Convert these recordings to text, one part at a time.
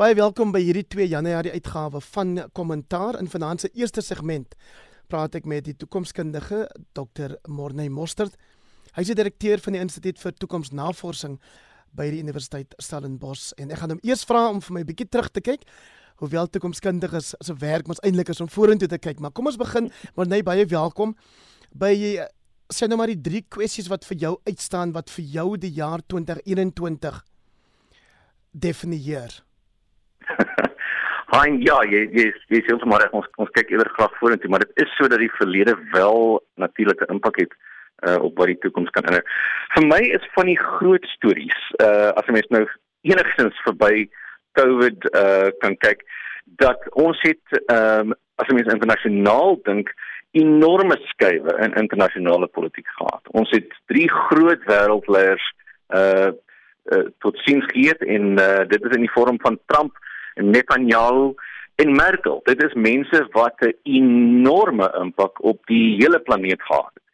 Baie welkom by hierdie 2 Januarie uitgawe van Kommentaar in vanaand se eerste segment. Praat ek met die toekomskundige Dr. Morney Mostert. Hy is die direkteur van die Instituut vir Toekomsnavorsing by die Universiteit Stellenbosch en ek gaan hom eers vra om vir my 'n bietjie terug te kyk hoewel toekomskundiges se werk mos eintlik is om vorentoe te kyk, maar kom ons begin, Morney, baie welkom by sê nou maar die drie kwessies wat vir jou uitstaan wat vir jou die jaar 2021 definieer. Hein, ja, jy jy jy sê ons maar ons ons kyk eerder graag vorentoe, maar dit is so dat die verlede wel natuurlike impak het uh, op wat die toekoms kan inhou. Vir my is van die groot stories, uh as 'n mens nou enigstens verby COVID uh kan kyk, dat ons het um, as 'n mens internasionaal dink enorme skuwe in internasionale politiek gehad. Ons het drie groot wêreldleiers uh, uh tot sins gegee en uh, dit is in die vorm van Trump, Netanyahu en Merkel. Dit is mense wat 'n enorme impak op die hele planeet gehad het.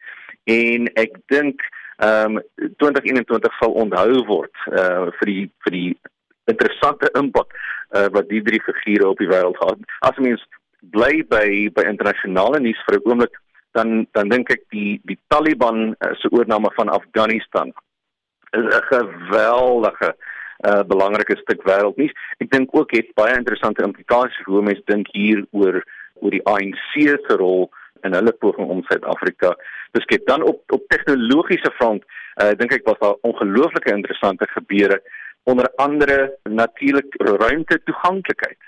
En ek dink ehm um, 2021 sal onthou word uh vir die vir die interessante impak uh wat die drie figure op die wêreld gehad. As mens bly by by internasionale nuus vir 'n oomblik dan dan dink ek die die Taliban uh, se oorname van Afghanistan is 'n geweldige uh, belangrike stuk wêreldnuus. Ek dink ook het baie interessante implikasies hoe mense dink hier oor oor die ANC se rol in hulle poging om Suid-Afrika te skep. Dan op op tegnologiese front uh, dink ek was daar ongelooflike interessante gebeure onder andere natuurlik ruimte toeganklikheid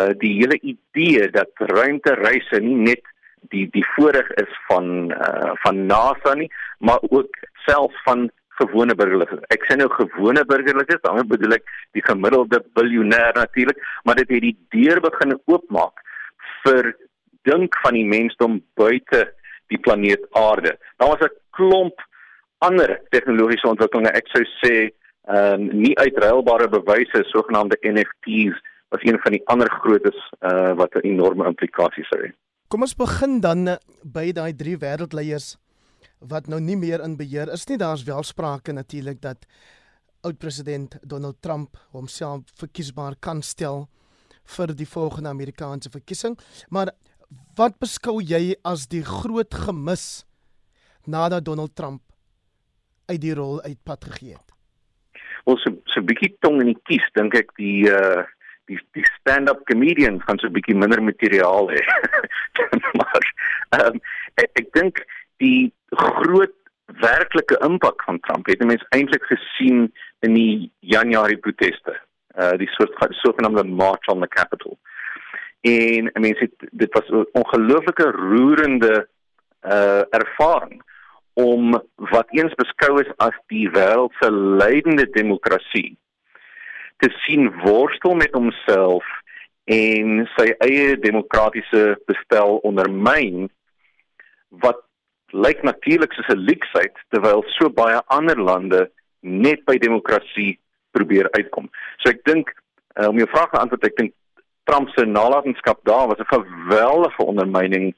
uh die hele idee dat ruimtereise nie net die die voorreg is van uh van NASA nie, maar ook self van gewone burgerlikes. Ek sê nou gewone burgerlikes, daarmee bedoel ek die gemiddelde biljoenêr natuurlik, maar dit het die deur begin oopmaak vir dink van die mensdom buite die planeet Aarde. Daar was 'n klomp ander tegnologiese ontwikkelinge. Ek sou sê ehm um, nie uitruilbare bewyse, sogenaamde NFTs was een van die ander grootes uh wat 'n enorme implikasie sou hê. Kom ons begin dan uh, by daai drie wêreldleiers wat nou nie meer in beheer is nie. Daar's wel sprake natuurlik dat oud-president Donald Trump homself verkiesbaar kan stel vir die volgende Amerikaanse verkiesing. Maar wat beskou jy as die groot gemis nadat Donald Trump uit die rol uitpad gegee het? Ons so 'n so bietjie tong in die kies dink ek die uh die die stand-up comedians gaan so 'n bietjie minder materiaal hê. maar ehm um, ek, ek dink die groot werklike impak van Trump het mense eintlik gesien in die Januarie proteste. Uh die soort sogenaamde March on the Capitol. En mense het dit was 'n ongelooflike roerende uh ervaring om wat eens beskou is as die wêreld se leidende demokrasie te sien worstel met homself en sy eie demokratiese bestel ondermyn wat lyk natuurlik soos 'n leksheid terwyl so baie ander lande net by demokrasie probeer uitkom. So ek dink uh, om jou vraag te antwoord, ek dink Trump se nalatenskap daar was 'n geweldige ondermyning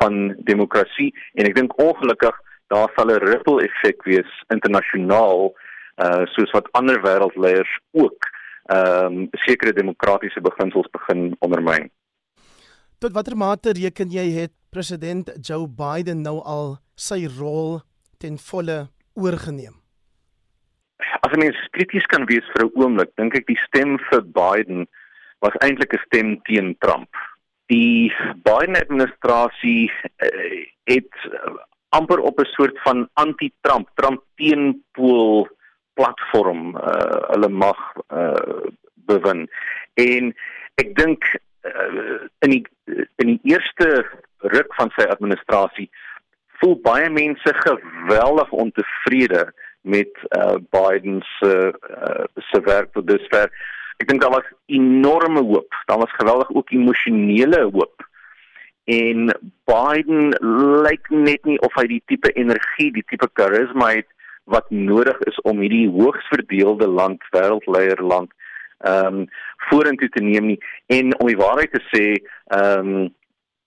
van demokrasie en ek dink ongelukkig daar sal 'n ripple effek wees internasionaal uh soos wat ander wêreldleiers ook ehm um, sekere demokratiese beginsels begin ondermyn. Tot watter mate reken jy het president Joe Biden nou al sy rol ten volle oorgeneem? As mens krities kan wees vir 'n oomblik, dink ek die stem vir Biden was eintlik 'n stem teen Trump. Die Biden administrasie uh, het amper op 'n soort van anti-Trump, Trump teenpool platform uh, hulle mag uh, bewin. En ek dink uh, in die in die eerste ruk van sy administrasie voel baie mense geweldig ontevrede met uh, Biden se uh, se werk tot dusver. Ek dink daar was enorme hoop. Daar was geweldig ook emosionele hoop. En Biden lyk net nie of hy die tipe energie, die tipe karisma het wat nodig is om hierdie hoogs verdeelde land, wêreldleier land ehm um, vorentoe te neem nie en om die waarheid te sê ehm um,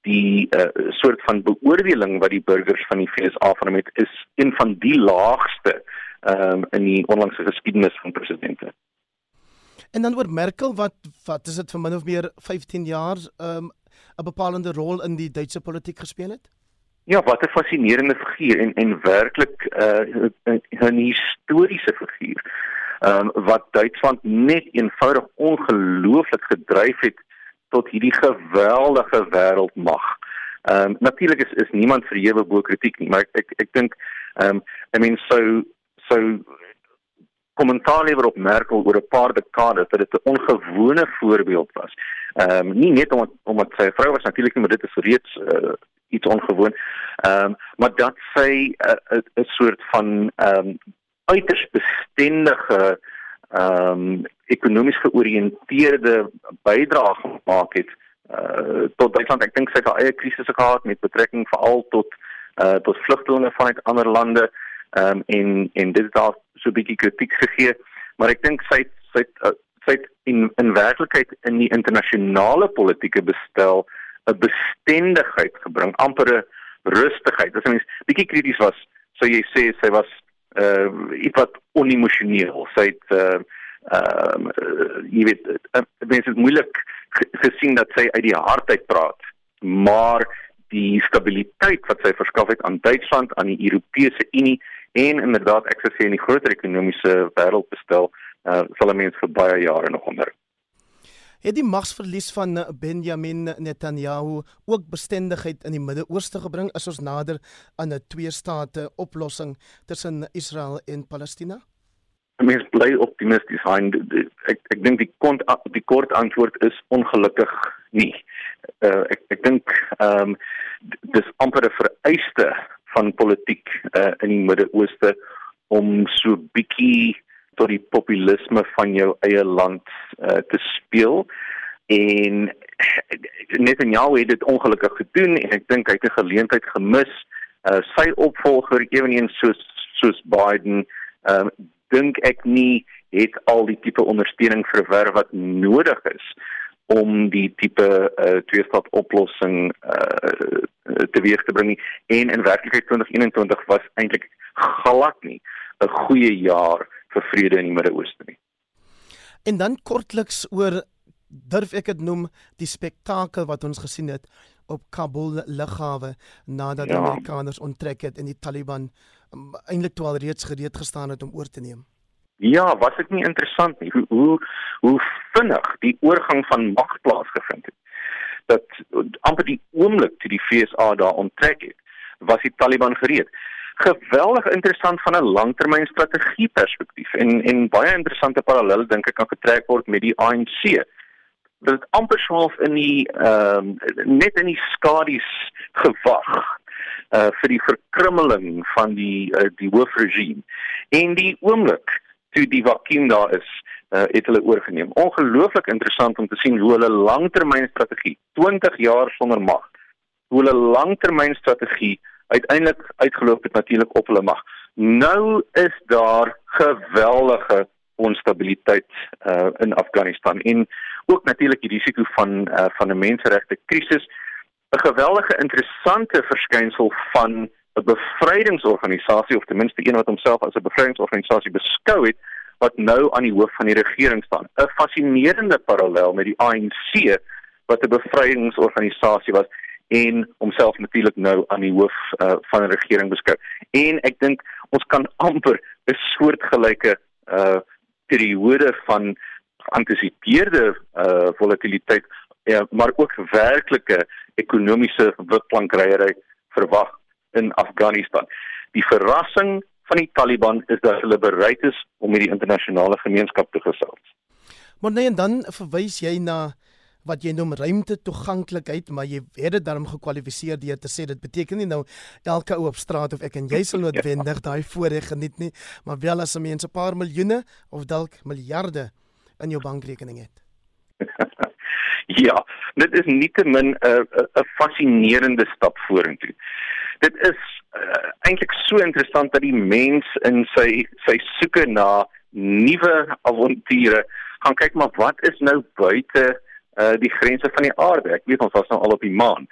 die uh, soort van beoordeling wat die burgers van die FSA van hom het is een van die laagste ehm um, in die onlangse geskiedenis van presidente. En dan oor Merkel wat wat is dit vir min of meer 15 jaar um 'n bepalende rol in die Duitse politiek gespeel het? Ja, wat 'n fascinerende figuur en en werklik 'n uh, 'n historiese figuur. Ehm um, wat Duitsland net eenvoudig ongelooflik gedryf het tot hierdie geweldige wêreldmag. Ehm um, natuurlik is is niemand verhewe bo kritiek nie, maar ek ek, ek dink ehm um, I mean so so kommentaar lewer op Merkel oor 'n paar dekades dat dit 'n ongewone voorbeeld was. Ehm um, nie net omdat omdat sy vrou was natuurlik maar dit is reeds uh, iets ongewoon. Ehm um, maar dat sy 'n uh, 'n soort van ehm um, uiters bestendige ehm um, ekonomies georiënteerde bydrae gemaak het uh tot Duitsland. Ek dink sy het haar eie krisisse gehad met betrekking veral tot uh tot vlugtelinge vanuit ander lande. Ehm um, en en dit het daar so 'n bietjie kritiek gegee, maar ek dink sy sy uh, sy in in werklikheid in die internasionale politieke bestel 'n bestendigheid gebring, amper 'n rustigheid. As mens bietjie krities was, sou jy sê sy was uh iets wat onemosioneel. Sy het uh ehm uh, jy weet uh, mense het moeilik gesien dat sy uit die hart uit praat maar die stabiliteit wat sy verskaf het aan Duitsland aan die Europese Unie en inderdaad ek sou sê in die groter ekonomiese wêreld bestel uh, sal 'n mens vir baie jare nog onder. Het die magsverlies van Benjamin Netanyahu ook bestendigheid in die Midde-Ooste gebring? As ons nader aan 'n twee-state oplossing tussen Israel en Palestina mens bly optimisties hein. Ek ek dink die kont die kort antwoord is ongelukkig nie. Uh, ek ek dink ehm um, dis amper 'n vereiste van politiek uh, in die Midde-Ooste om so bietjie tot die populisme van jou eie land uh, te speel. En Netanyahu het dit ongelukkig gedoen en ek dink hy het 'n geleentheid gemis. Uh, sy opvolger eweneens soos soos Biden ehm um, dink ek nie het al die tipe ondersteuning verwerf wat nodig is om die tipe uh, twee-stad oplossing uh, teweeg te bring nie. en in werklikheid 2021 was eintlik glad nie 'n goeie jaar vir vrede in die Midde-Ooste nie. En dan kortliks oor durf ek dit noem die spektakel wat ons gesien het op Kabul lughawe nadat ja. die Amerikaners onttrek het en die Taliban eintlik toe al reeds gereed gestaan het om oor te neem. Ja, was dit nie interessant nie hoe hoe hoe vinnig die oorgang van mag plaasgevind het. Dat amper die oomblik toe die FSA daar onttrek het, was die Taliban gereed. Geweldig interessant van 'n langtermynstrategie perspektief en en baie interessante parallelle dink ek kan getrek word met die ANC dit amper swaalf in die ehm uh, net in die skadu's gewag uh vir die verkrummeling van die uh, die hoofregime. En die oomblik toe die vakuum daar is uh, het hulle oorgeneem. Ongelooflik interessant om te sien hoe hulle langtermynstrategie 20 jaar sonder mag hoe hulle langtermynstrategie uiteindelik uitgeloop het natuurlik op hulle mag. Nou is daar geweldige onstabiliteit uh in Afghanistan. En ook natuurlik die risiko van uh, van 'n menseregte krisis 'n geweldige interessante verskynsel van 'n bevrydingsorganisasie of ten minste een wat homself as 'n bevrydingsorganisasie beskou het wat nou aan die hoof van die regering staan. 'n fascinerende parallel met die ANC wat 'n bevrydingsorganisasie was en homself natuurlik nou aan die hoof uh, van 'n regering beskou. En ek dink ons kan amper 'n soortgelyke uh periode van geantisipeerde uh volatiliteit ja, maar ook werklike ekonomiese witplankryery verwag in Afghanistan. Die verrassing van die Taliban is dat hulle bereid is om met die internasionale gemeenskap te gesels. Maar nee, en dan verwys jy na wat jy noem ruimte toeganklikheid, maar jy het dit daarom gekwalifiseer deur te sê dit beteken nie nou elke ou op straat of ek en jy sal noodwendig ja. daai voorreg geniet nie, maar wel as 'n mens 'n paar miljoene of dalk miljarde in jou bankrekening het. ja, dit is nietemin 'n 'n fascinerende stap vorentoe. Dit is uh, eintlik so interessant dat die mens in sy sy soeke na nuwe avonture gaan kyk maar wat is nou buite uh, die grense van die aarde. Ek weet ons was nou al op die maan.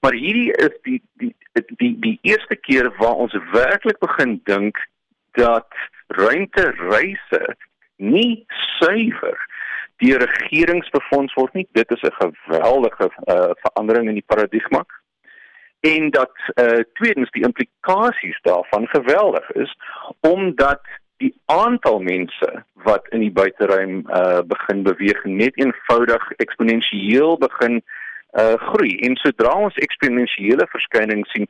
Maar hierdie is die die die die, die eerste keer waar ons werklik begin dink dat ruimtereise nie suiwer deur regerings befonds word nie. Dit is 'n geweldige uh, verandering in die paradigma. En dat uh, tweedens die implikasies daarvan geweldig is omdat die aantal mense wat in die buiteruim uh, begin beweeg net eenvoudig eksponensieel begin uh, groei. En sodra ons eksponensiële verskynings sien,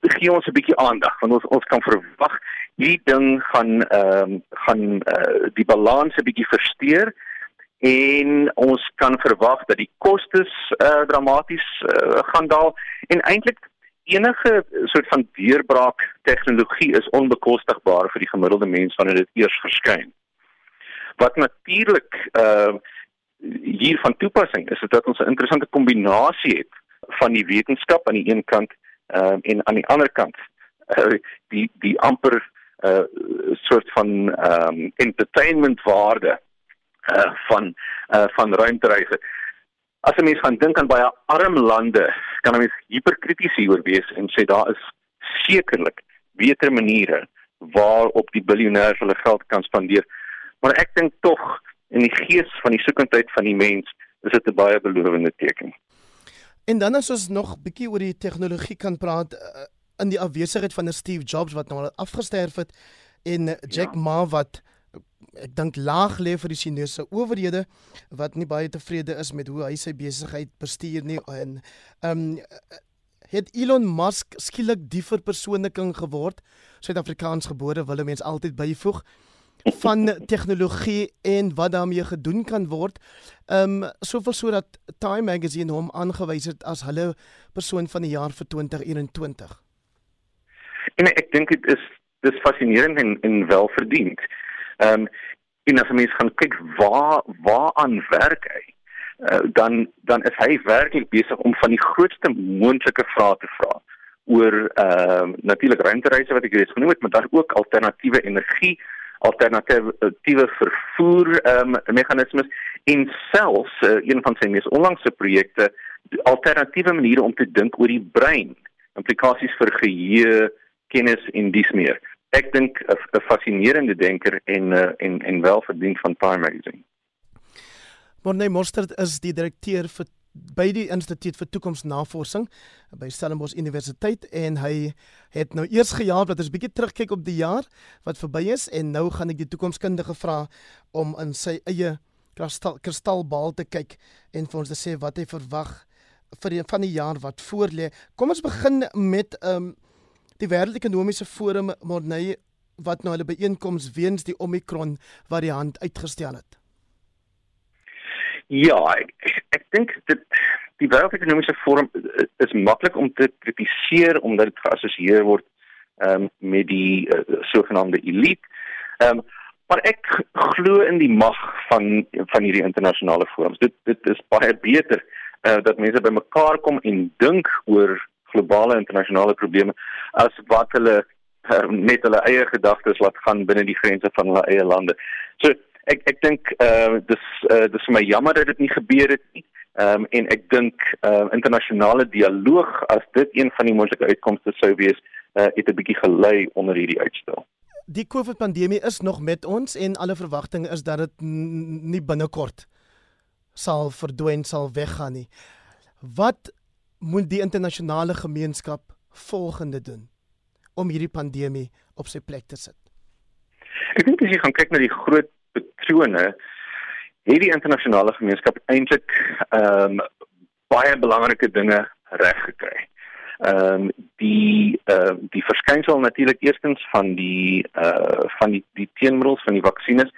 gee ons 'n bietjie aandag want ons ons kan verwag die ding gaan ehm um, gaan uh, die balans 'n bietjie versteur en ons kan verwag dat die kostes uh, dramaties uh, gaan daal en eintlik enige soort van deurbraak tegnologie is onbekostigbaar vir die gemiddelde mens wanneer dit eers verskyn. Wat natuurlik uh hier van toepassing is, dat ons 'n interessante kombinasie het van die wetenskap aan die een kant uh, en aan die ander kant uh, die die amper uh, soort van um, entertainment waarde uh, van uh, van ruimtereise. As 'n mens gaan dink aan baie arm lande, kan 'n mens hiperkrities hieroor wees en sê daar is sekerlik beter maniere waarop die biljoenêrs hulle geld kan spandeer. Maar ek dink tog in die gees van die soekendheid van die mens is dit 'n baie belovende teken. En dan as ons nog bietjie oor die tegnologie kan praat uh, in die afwesigheid van 'n Steve Jobs wat nou al afgesterf het en Jack ja. Ma wat ek dink laag lê vir die Chinese owerhede wat nie baie tevrede is met hoe hy sy besigheid bestuur nie en ehm um, het Elon Musk skielik die verpersoonliking geword Suid-Afrikaans gebore wil mense altyd byvoeg van tegnologie en wat daarmee gedoen kan word. Ehm um, soveel sodat Time Magazine hom aangewys het as hulle persoon van die jaar vir 2021. En ek dink dit is dis fascinerend en en welverdiend. Ehm um, en as mens gaan kyk waar waar aan werk hy, uh, dan dan is hy werklik besig om van die grootste moontlike vrae te vra oor ehm uh, natuurlik ruimtereise wat ek reeds genoem het, maar dan ook alternatiewe energie alternatiewe vervoer ehm um, meganismes en selfs uh, een van sy mees onlangse projekte alternatiewe maniere om te dink oor die brein implikasies vir geheue kennis en dis meer ek dink 'n fascinerende denker en uh, en en welverdiend van Time magazine Morne Mostert is die direkteur vir by die Instituut vir Toekomsnavorsing by Stellenbosch Universiteit en hy het nou eers gejaag dat ons bietjie terugkyk op die jaar wat verby is en nou gaan ek die toekomskundige vra om in sy eie kristal kristalbal te kyk en vir ons te sê wat hy verwag vir die, van die jaar wat voorlê. Kom ons begin met ehm um, die wêreldekonomiese forum Morney wat nou hulle byeenkoms weens die Omicron variant uitgestel het. Ja, ek ek dink dit die wêreldekonomiese forum eh, is maklik om te kritiseer omdat dit geassosieer word um, met die uh, sogenaamde elite. Ehm um, maar ek glo in die mag van van hierdie internasionale forums. Dit dit is baie beter uh, dat mense bymekaar kom en dink oor globale internasionale probleme as wat hulle uh, net hulle eie gedagtes laat gaan binne die grense van hulle eie lande. So ek ek dink uh dis uh dis my jammer dat dit nie gebeur het nie. Ehm um, en ek dink uh internasionale dialoog as dit een van die moontlike uitkomste sou wees, uh het 'n bietjie gelei onder hierdie uitstel. Die COVID-pandemie is nog met ons en alle verwagtinge is dat dit nie binnekort sal verdwyn sal weggaan nie. Wat moet die internasionale gemeenskap volgende doen om hierdie pandemie op sy plek te sit? Ek dink as jy gaan kyk na die groot patrone het die internasionale gemeenskap eintlik ehm um, baie belangrike dinge reg gekry. Ehm um, die ehm uh, die verskynsel natuurlik eerstens van die eh uh, van die die teenmiddels van die vaksines.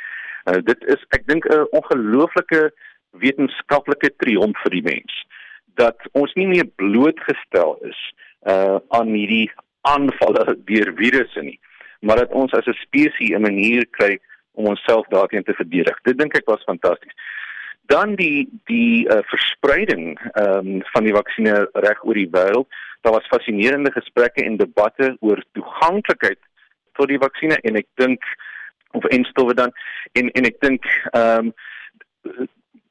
Uh, dit is ek dink 'n ongelooflike wetenskaplike triomf vir die mens dat ons nie meer blootgestel is uh aan hierdie aanvalle deur virusse nie, maar dat ons as 'n spesies 'n manier kry om onsself daarteen te verdedig. Dit dink ek was fantasties. Dan die die uh, verspreiding ehm um, van die vaksinne reg oor die wêreld. Daar was fascinerende gesprekke en debatte oor toeganklikheid tot die vaksinne en ek dink of enstowwe dan en en ek dink ehm um,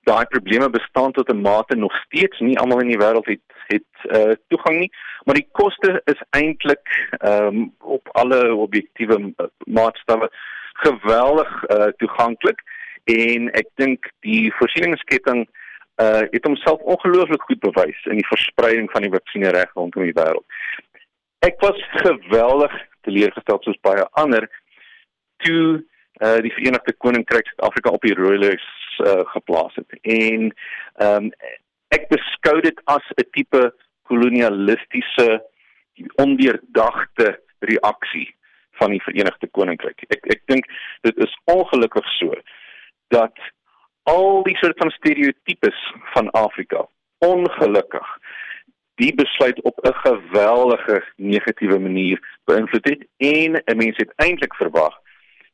daai probleme bestaan tot 'n mate nog steeds nie almal in die wêreld het het uh, toegang nie maar die koste is eintlik um, op alle objektiewe maatstawwe geweldig uh, toeganklik en ek dink die voorsieningsketting uh het homself ongelooflik goed bewys in die verspreiding van die vaksinne reg rondom die wêreld. Ek was geweldig teleurgesteld soos baie ander toe uh die Verenigde Koninkryk Suid-Afrika op die rooi lys uh, geplaas het. En ehm um, ek beskou dit as 'n tipe kolonialistiese ondeurdagte reaksie van die Verenigde Koninkryk. Ek ek dink dit is ongelukkig so dat al die soort van stereotypes van Afrika ongelukkig die besluit op 'n geweldige negatiewe manier beïnvloed het en 'n mens het eintlik verwag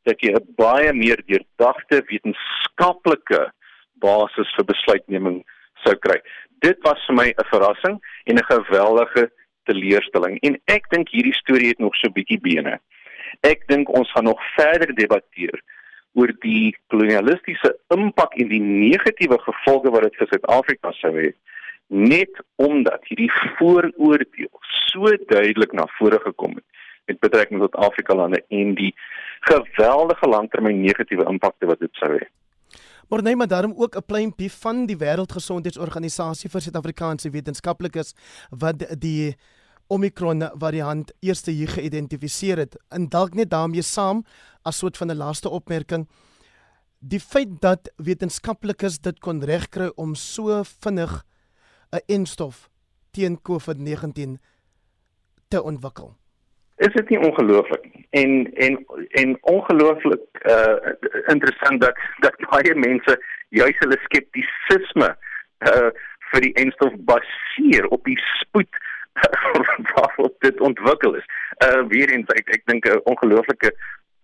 dat jy 'n baie meer deurdagte wetenskaplike basis vir besluitneming sou kry. Dit was vir my 'n verrassing en 'n geweldige teleurstelling en ek dink hierdie storie het nog so bietjie bene. Ek dink ons gaan nog verder debatteer oor die kolonialistiese impak en die negatiewe gevolge wat dit vir Suid-Afrika sou hê net omdat hierdie vooroordeel so duidelik na vore gekom het met betrekking tot Afrika lande en die geweldige langtermyn negatiewe impakte wat dit sou hê. Maar nee, maar daarom ook 'n pleintjie van die Wêreldgesondheidsorganisasie vir Suid-Afrikaanse wetenskaplikes wat die Omicron variant eerste hier geïdentifiseer het. En dalk net daarmee saam as soort van 'n laaste opmerking die feit dat wetenskaplikes dit kon regkry om so vinnig 'n enstof teen COVID-19 te ontwikkel. Is dit nie ongelooflik en en en ongelooflik uh interessant dat dat baie mense juis hulle skeptisisme uh vir die enstof baseer op die spoed waarop dit ontwikkel is. Uh weer eens ek ek dink 'n ongelooflike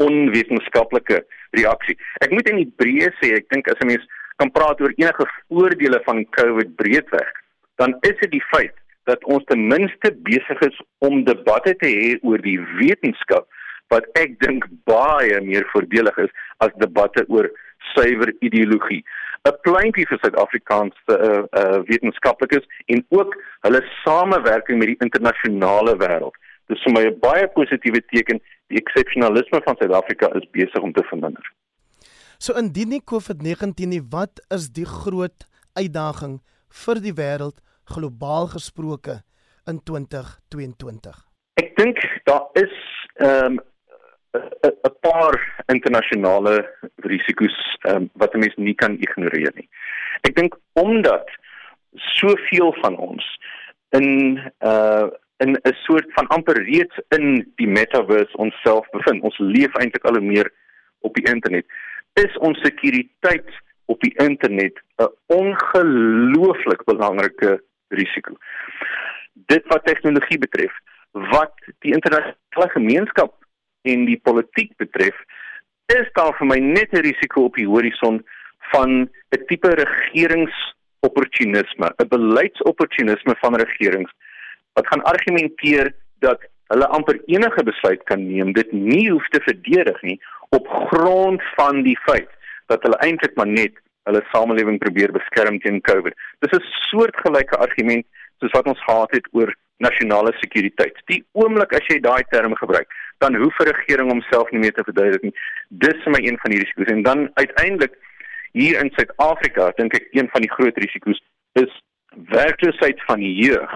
onwetenskaplike reaksie. Ek moet in die breë sê, ek dink as 'n mens kan praat oor enige voordele van COVID breedweg, dan is dit die feit dat ons ten minste besig is om debatte te hê oor die wetenskap wat ek dink baie meer voordelig is as debatte oor suiwer ideologie. 'n pleintjie vir Suid-Afrikaanse uh, uh, wetenskaplikes en ook hulle samewerking met die internasionale wêreld. Dis vir my 'n baie positiewe teken. Die eksepsionalisme van Suid-Afrika is besig om te verminder. So indien nie COVID-19 nie, wat is die groot uitdaging vir die wêreld globaal gesproke in 2022? Ek dink daar is ehm um, 'n paar internasionale risiko's um, wat 'n mens nie kan ignoreer nie. Ek dink omdat soveel van ons in uh in 'n soort van amper reeds in die metaverse onsself bevind. Ons leef eintlik al hoe meer op die internet. Is ons sekuriteit op die internet 'n ongelooflik belangrike risiko. Dit wat tegnologie betref, wat die internasionale gemeenskap en die politiek betref, is daar vir my net 'n risiko op die horison van 'n tipe regeringsopportunisme, 'n beleidsopportunisme van regerings wat gaan argumenteer dat hulle amper enige besluit kan neem, dit nie hoef te verdedig nie op grond van die feit dat hulle eintlik maar net hulle samelewing probeer beskerm teen COVID. Dis 'n soortgelyke argument soos wat ons gehad het oor nasionale sekuriteit. Die oomblik as jy daai term gebruik, dan hoef 'n regering homself nie meer te verduidelik nie. Dis my een van die risiko's en dan uiteindelik hier in Suid-Afrika dink ek een van die groot risiko's is werkloosheid van die jeug.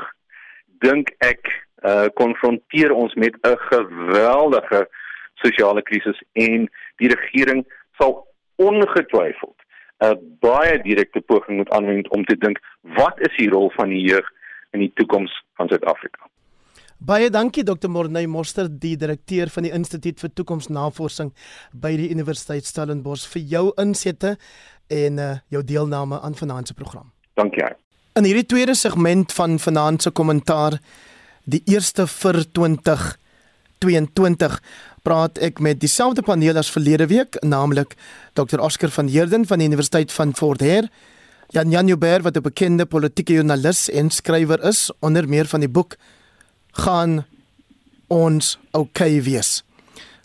Dink ek uh konfronteer ons met 'n geweldige sosiale krisis en die regering sal ongetwyfeld 'n baie direkte poging moet aanwend om te dink wat is die rol van die jeug in die toekoms van Suid-Afrika. Baie dankie Dr. Morney Moster, die direkteur van die Instituut vir Toekomsnavorsing by die Universiteit Stellenbosch vir jou insette en uh, jou deelname aan vanaand se program. Dankie. In hierdie tweede segment van vanaand se kommentaar, die eerste vir 2022, praat ek met dieselfde paneel as verlede week, naamlik Dr. Oscar van Heerden van die Universiteit van Fort Hare Jan Jan Joubert wat 'n bekende politieke joernalis en skrywer is onder meer van die boek gaan ons okay wees.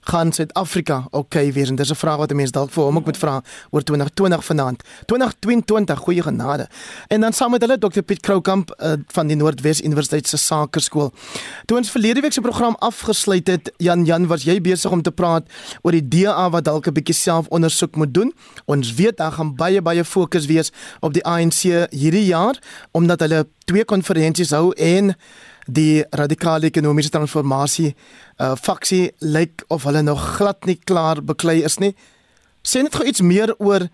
Gaan Suid-Afrika. Okay wees en dis 'n vraag wat 'n mens dalk vir hom ook moet vra oor 2020 vanaand. 2022 goeie genade. En dan saam met hulle Dr Piet Kroukamp uh, van die Noordwes Universiteit se Sakeskool toe ons verlede week se program afgesluit het Jan Jan was jy besig om te praat oor die DA wat dalk 'n bietjie selfondersoek moet doen? Ons weet daar gaan baie baie fokus wees op die ANC hierdie jaar omdat hulle twee konferensies hou en die radikale ekonomiese transformasie uh faksie lyk of hulle nog glad nie klaar beklei is nie. Sê net gou iets meer oor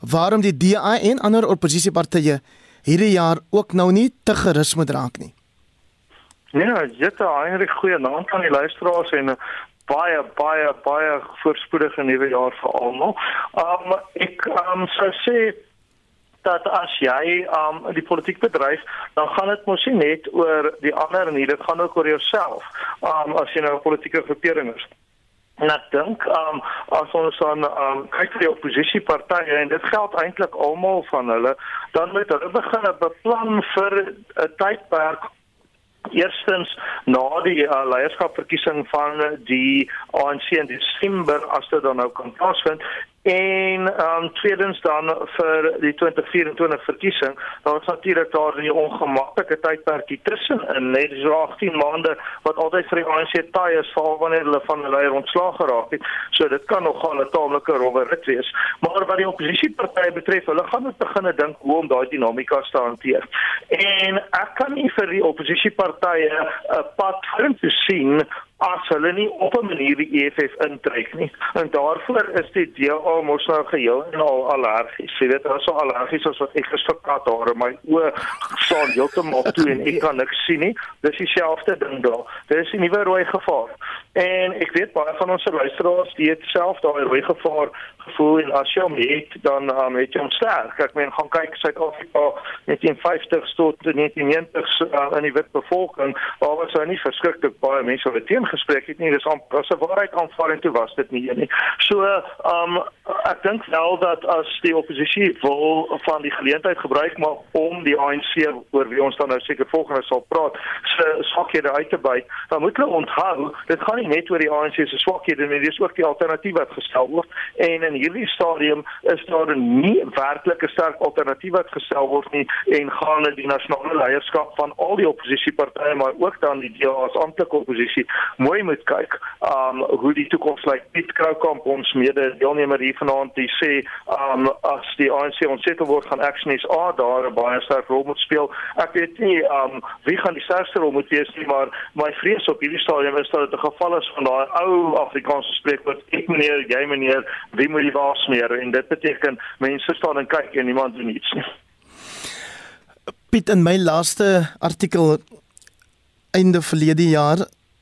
waarom die DA en ander oppositiepartye hierdie jaar ook nou nie te gerus moet raak nie. Ja, jette eintlik goeie naam van die luisteraars en baie baie baie voorspoedige nuwe jaar vir almal. Um ek um sou sê dat as jy um die politiek bedryf, dan gaan dit mos nie net oor die ander nie, dit gaan ook oor jouself. Um as jy nou 'n politieke groepering is. En ek dink um as ons dan um kyk vir die oppositiepartye en dit geld eintlik almal van hulle, dan moet hulle begin beplan vir 'n tydperk Eerstens na die uh, leierskapverkiesing van die ANC in Desember as dit dan nou kan plaasvind En um, tweedens dan vir die 2024 verkiesing, daar is natuurlik daar 'n ongemaklike tydperkie tussen in net so 18 maande wat altyd vir die ANC taai is val wanneer hulle van hulle leier ontslaag geraak het. So dit kan nogal 'n taamlike rowwe rit wees. Maar wat die oppositiepartye betref, hulle gaan moet begin dink hoe om daai dinamika te hanteer. En ek kan nie vir die oppositiepartye 'n pad vorentoe sien as hulle nie op 'n manier die EFF intrek nie. En daarvoor is die DA mos nou geheel en al allergies. Jy weet, hulle is so allergies as wat ek gesprekat daar my oë staan heeltemal toe en ek kan niks sien nie. Dis dieselfde ding daar. Dis 'n nuwe rooi gevaar. En ek weet baie van ons luisteraars die het self daai rooi gevaar gevoel en as jy hom het dan um, het jy hom sterk. Ek meen gaan kyk Suid-Afrika met 1950 tot 1990 uh, in die wit bevolking, waar was daar nie verskriklik baie mense wat teen gespreek het nie. Dis om as 'n waarheid aanvaar en toe was dit nie nie. So, um, ek dink wel dat as die oppositie wil van die geleentheid gebruik maak om die ANC oor wie ons dan nou seker volgende sal praat, se swakhede uit te byt, dan moet hulle onthou, dit gaan nie net oor die ANC se swakhede nie, dis ook die alternatief wat gestel word en in hierdie stadium is daar nie werklik 'n sterk alternatief wat gestel word nie en gaan dit die nasionale leierskap van al die oppositiepartye maar ook dan die DA as amptelike oppositie mooi moet kyk um hoe die toekoms lyk. Piet Kroukamp ons mede deelnemer hier vanaand die sê um as die ANC ontsetel word gaan Action SA daar 'n baie sterk rol moet speel. Ek weet nie um wie gaan die sterkste rol moet wees nie maar my vrees op hierdie stadium is dat dit 'n geval is van daai ou Afrikaanse spreekwoord ek meneer jy meneer wie moet die was meer en dit beteken mense staan en kyk en niemand doen iets nie. Piet in my laaste artikel einde verlede jaar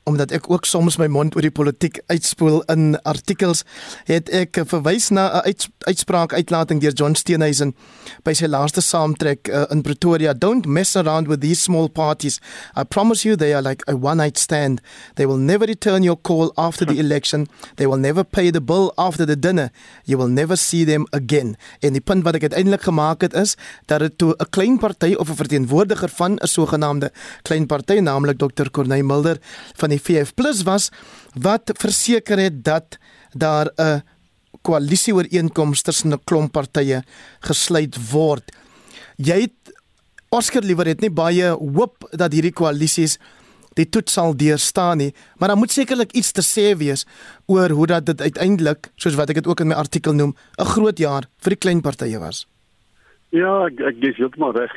omdat ek ook soms my mond oor die politiek uitspoel in artikels, het ek verwys na 'n uits, uitspraak uitlating deur John Steenhuisen by sy laaste saamtrek uh, in Pretoria. Don't mess around with these small parties. I promise you they are like a one night stand. They will never return your call after the election. They will never pay the bill after the dinner. You will never see them again. En die punt wat ek uiteindelik gemaak het is dat dit toe 'n klein party of 'n verteenwoordiger van 'n sogenaamde klein party, naamlik Dr. Corneil Mulder van die die VF+ was wat verseker het dat daar 'n koalisie ooreenkoms tussen 'n klomp partye gesluit word. Jy het Oscar liewer het nie baie hoop dat hierdie koalisies die toets sal deurstaan nie, maar dan moet sekerlik iets te sê wees oor hoe dat dit uiteindelik, soos wat ek dit ook in my artikel noem, 'n groot jaar vir die klein partye was. Ja, ek ek dis heeltemal reg.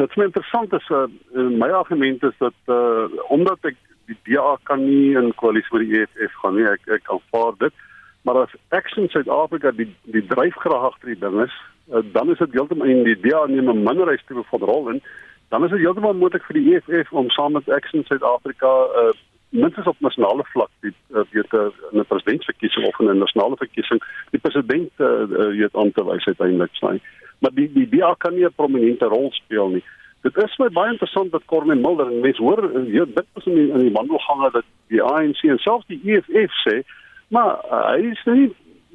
Wat my interessant is, uh, my argument is dat uh, omdat ek die DA kan nie in koalisie met die EFF gaan nie. Ek ek aanvaar dit. Maar as Action Suid-Afrika die die dryfkrag agter die ding is, uh, dan is dit heeltemal in die DA neem 'n minderheidstipe van rol in. Dan is dit heeltemal moontlik vir die EFF om saam met Action Suid-Afrika uh minstens op nasionale vlak die weet uh, 'n presidentsverkiesing of 'n nasionale verkiesing die president uh, uh, weet aan te wys uiteindelik sny. Maar die die DA kan nie 'n prominente rol speel nie. Dit is my baie interessant dat Corne Mulder en mense hoor hier dit is in die, in die wandelgange dat die ANC en selfs die EFF sê, maar uh, hy is nie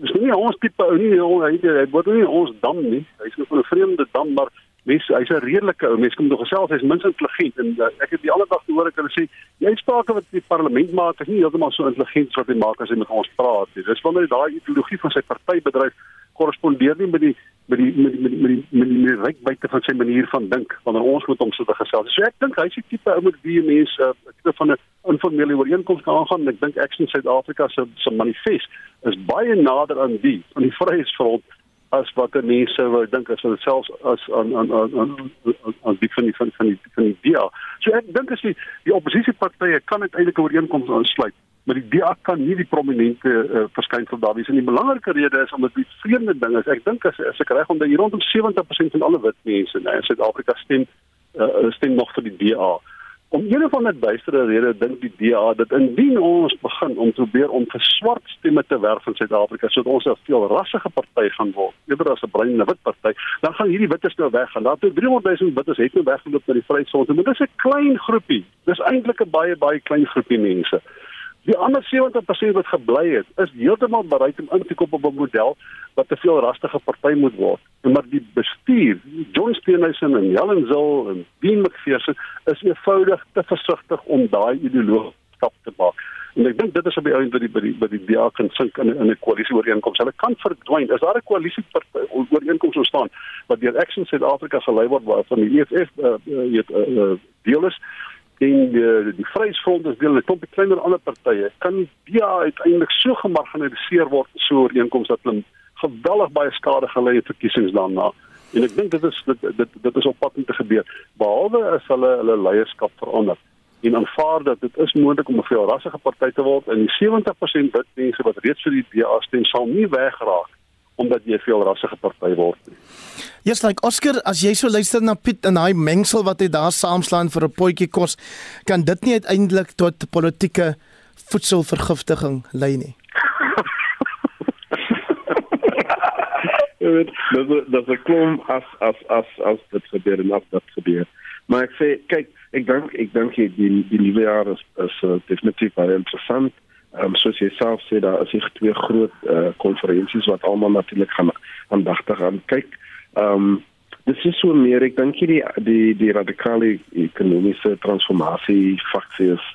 is nie ons tipe ou nie hy hy word nie ons dam nie. Hy is 'n vreemde dam maar mense hy's 'n redelike ou. Mens kom nog gesels hy's mens intelligent. En uh, ek het die ander dag gehoor ek hulle sê die uitsprake wat die parlement maak is nie heeltemal so intelligent as wat hy maak as hy met ons praat nie. Dis wanneer hy daai ideologie van sy party bedryf korrespondeer nie met die met die met die met die met die, met die, die rykbuite van sy manier van dink wanneer ons met hom sit te gesels. So ek dink hy's die tipe ou met wie mense 'n uh, tipe van 'n informele ooreenkoms kan aangaan en ek dink Action Suid-Afrika se se manifest is baie nader aan die van die Vryheidsfront as wat mense wou dink as hulle selfs as aan aan aan aan aan die van die van die van die DA. So ek dink as die die oppositiepartye kan uiteindelik 'n ooreenkoms aansluit maar die DA kan nie die prominente uh, verskynsel daar wees. En die belangrike rede is omdat die vreemde ding is ek dink as, as ek reg onder hier rondom 70% van alle wit mense nee, in Suid-Afrika stem uh, stem nog vir die DA om een of ander duistere rede dink die DA dat indien ons begin om probeer om vir swart stemme te werf in Suid-Afrika sodat ons 'n veel rassige party gaan word eerder as 'n bruin en wit party dan gaan hierdie wittes nou weggaan. Daar toe 300 000 wittes het nou weggeloop na die Vryheidsfront maar dis 'n klein groepie. Dis eintlik 'n baie baie klein groepie mense Die ander 70% wat gebly het, is heeltemal bereid om in te koop op 'n model wat te veel rastige party moet word. En maar die bestuur, John Steenhuisen en Helen Zil en Dean McPherson is eenvoudig te versigtig om daai ideologie stap te maak. En ek dink dit is op die einde by die by die DA kan sink in in 'n koalisie ooreenkoms. Hulle kan verdwyn. As daar 'n koalisie ooreenkoms ontstaan wat deur Action South Africa gelei word waarvan die EFF uh, uh, uh, deel is, en die die Vryheidsfront is deel 'n klompie kleiner ander partye. Kan die DA uiteindelik so gemarginaliseer word so ooreenkoms dat hulle geweldig baie skade gelei het verkiesings daarna? En ek dink dit is dit dit, dit is op pad om te gebeur. Behalwe as hulle hulle leierskap verander. En aanvaar dat dit is moontlik om 'n veel rassige party te word en die 70% wit mense wat reeds vir die DA stem sal nie wegraak omdat jy 'n veel rassige party word Yes, like Oscar, as jy so luister na Piet en daai mengsel wat hy daar saamslaan vir 'n potjie kos, kan dit nie uiteindelik tot politieke voedselvergiftiging lei nie. dit dit dit se kom as as as as dit gebeur en as dit gebeur. Maar ek sê kyk, ek dink ek dink die die nuwe jaar is is uh, definitief baie interessant. Ehm um, soos jy self sê daar is hier twee groot uh, konferensies wat almal natuurlik gaan aandagtig aan kyk. Ehm um, dis is so meer ek dink die die die radikale ekonomiese transformasie faksie is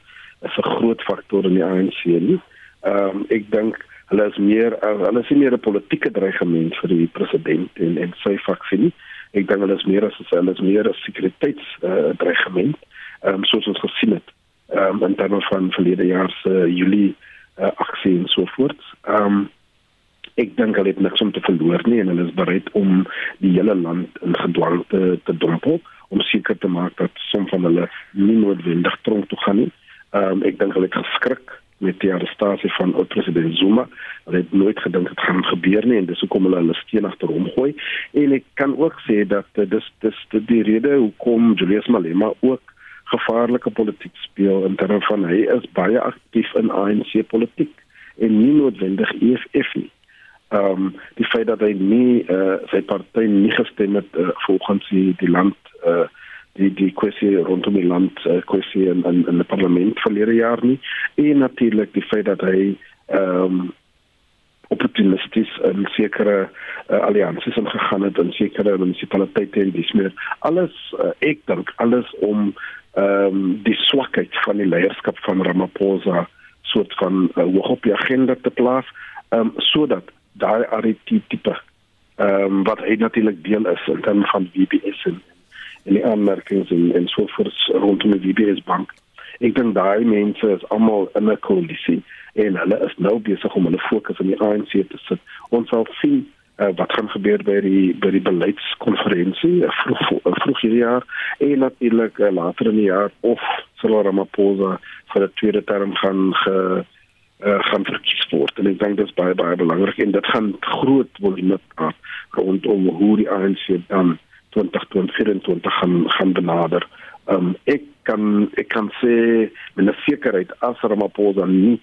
is 'n groot faktor in die ANC nie. Ehm um, ek dink hulle is meer uh, hulle is meer 'n politieke dreigement vir die president en en sy faksie nie. Ek dink hulle is meer as hulle is meer 'n sekuriteits uh, dreigement ehm um, soos ons gesien het ehm um, in terme van verlede jaar se uh, Julie uh, aksie en so voort. Ehm um, ek dink hulle het niks om te verloor nie en hulle is bereid om die hele land in gedwang te te dompel om seker te maak dat som van hulle nie noodwendig tronk toe gaan nie. Ehm um, ek dink hulle het geskrik met die arrestasie van oud president Zuma. Hulle het nooit gedink dit gaan gebeur nie en dis hoekom hulle hulle steen agter hom gooi. En ek kan ook sê dat uh, dis dis die rede hoekom Julius Malema ook gevaarlike politiek speel in terme van hy is baie aktief in ANC politiek en nie noodwendig EFF nie. Ehm um, die feit dat hy nie uh, sy party nie gestem het uh, volgens die, die land uh, die die kwessie rondom die land uh, kwessie in in, in die parlement verlede jaar nie. En natuurlik die feit dat hy ehm um, opportunisties en sekere uh, alliansies ingegaan het in sekere munisipaliteite en dis meer. Alles uh, ek dink alles om ehm um, die swakheid van die leierskap van Ramaphosa soort van uh, hoog op die agenda te plaas ehm um, sodat daai RT tipe ehm um, wat hy natuurlik deel is in terme van WBS en en die aanmerkings en en so voort rondom die WBS bank. Ek dink daai mense is almal in 'n koalisie en hulle is nou besig om hulle fokus op die ANC te sit. Ons sal sien uh, wat gaan gebeur by die by die beleidskonferensie uh, vroeg uh, vroeg hierdie jaar en natuurlik uh, later in die jaar of Cyril Ramaphosa vir 'n tweede term gaan ge uh, gaan verkies word en ek dink dit is baie baie belangrik en dit gaan groot volume af rondom hoe die ANC dan 2024 gaan gaan benader. Um, ek kan ek kan sê met 'n sekerheid as Ramaphosa nie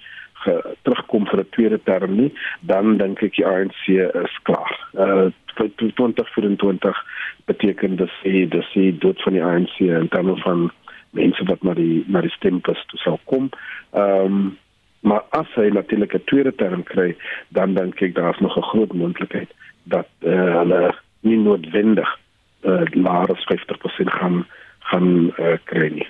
terugkom vir 'n tweede term nie, dan dink ek die ANC is klaar. Uh 2024 beteken dit sê dit sê dood van die ANC en dan van mense wat na die na die stembus toe sal kom. Ehm um, Maar as hy natuurlik 'n tweede term kry, dan dink ek daar's nog 'n groot moontlikheid dat uh, hulle nie noodwendig uh, laer as 50% gaan gaan uh, kry nie.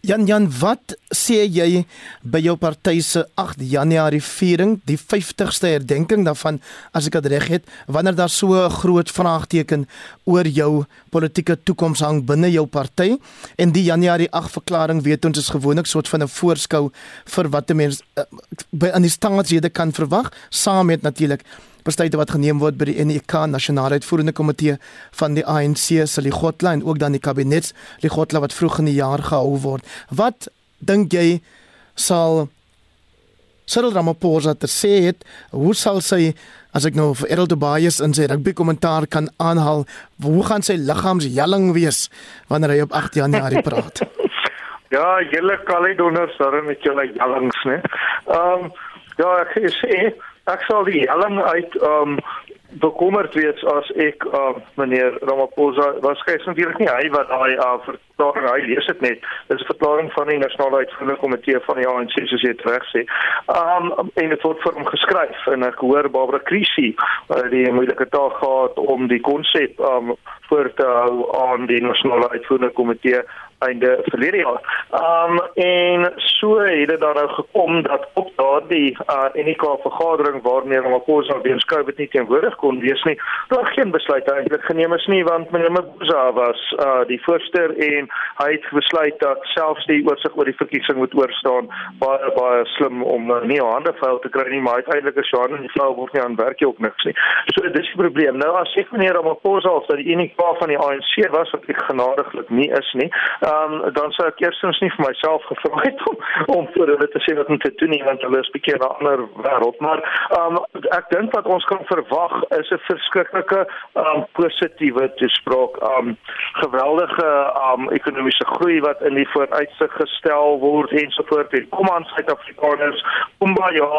Jan Jan, wat sê jy by jou party se 8 Januarie viering, die 50ste herdenking daarvan, as ek dit reg het, wanneer daar so 'n groot vraagteken oor jou politieke toekoms hang binne jou party en die Januarie 8 verklaring weet ons is gewoonlik soort van 'n voorskou vir wat 'n mens uh, by aan die staatsrede kan verwag, saam met natuurlik besluite wat geneem word by die NEK Nasionale Uitvoerende Komitee van die ANC se Ligotla en ook dan die kabinets Ligotla wat vroeg in die jaar gehou word. Wat dink jy sal Cyril Ramaphosa te sê het? Hoe sal sy as ek nou vir Errol Tobias in sy rugby kommentaar kan aanhaal, hoe gaan sy liggaamsjelling wees wanneer hy op 8 Januarie praat? ja, julle Caledoners, daar met julle jellings, né? Ehm um, ja, ek sê ek sal die helling uit um bekommerd wees as ek uh, meneer Ramaphosa waarskynlik natuurlik nie hy wat daai uh, verklaring hy lees dit net. Dis 'n verklaring van die nasionale uitvoerende komitee van die ANC soos jy reg sê. Um en dit word vir hom geskryf en ek hoor Barbara Krisi uh, die moeilike taak gehad om die konsep um voor te hou aan die nasionale uitvoerende komitee einde verlede jaar. Um en so het dit dan nou gekom dat op daardie uh NK vergadering waarmee Ramaphosa weens COVID nie teenwoordig kon wees nie, daar geen besluit eintlik geneem is nie want meneer Mabuza was uh die voorsteur en hy het besluit dat selfs die oorsig oor die verkiesing moet oorstaan baie baie slim om uh, nie hande vuil te kry nie, maar uiteindelik is Johan en die vrou word nie aan werk ook niks nie. So dis die probleem. Nou as ek meneer Ramaphosa of dat die NK van die ANC was wat ek genadiglik nie is nie. Uh, um, dan sou ek eerstens nie vir myself gevra het om om vir hulle te sê wat om te doen nie want hulle is bietjie 'n ander wêreld maar um, ek dink wat ons kan verwag is 'n verskriklike um, positiewe toespraak. Um, geweldige um, ekonomiese groei wat in die vooruitsig gestel word ensovoorts en kom aan Suid-Afrikaners kom by ja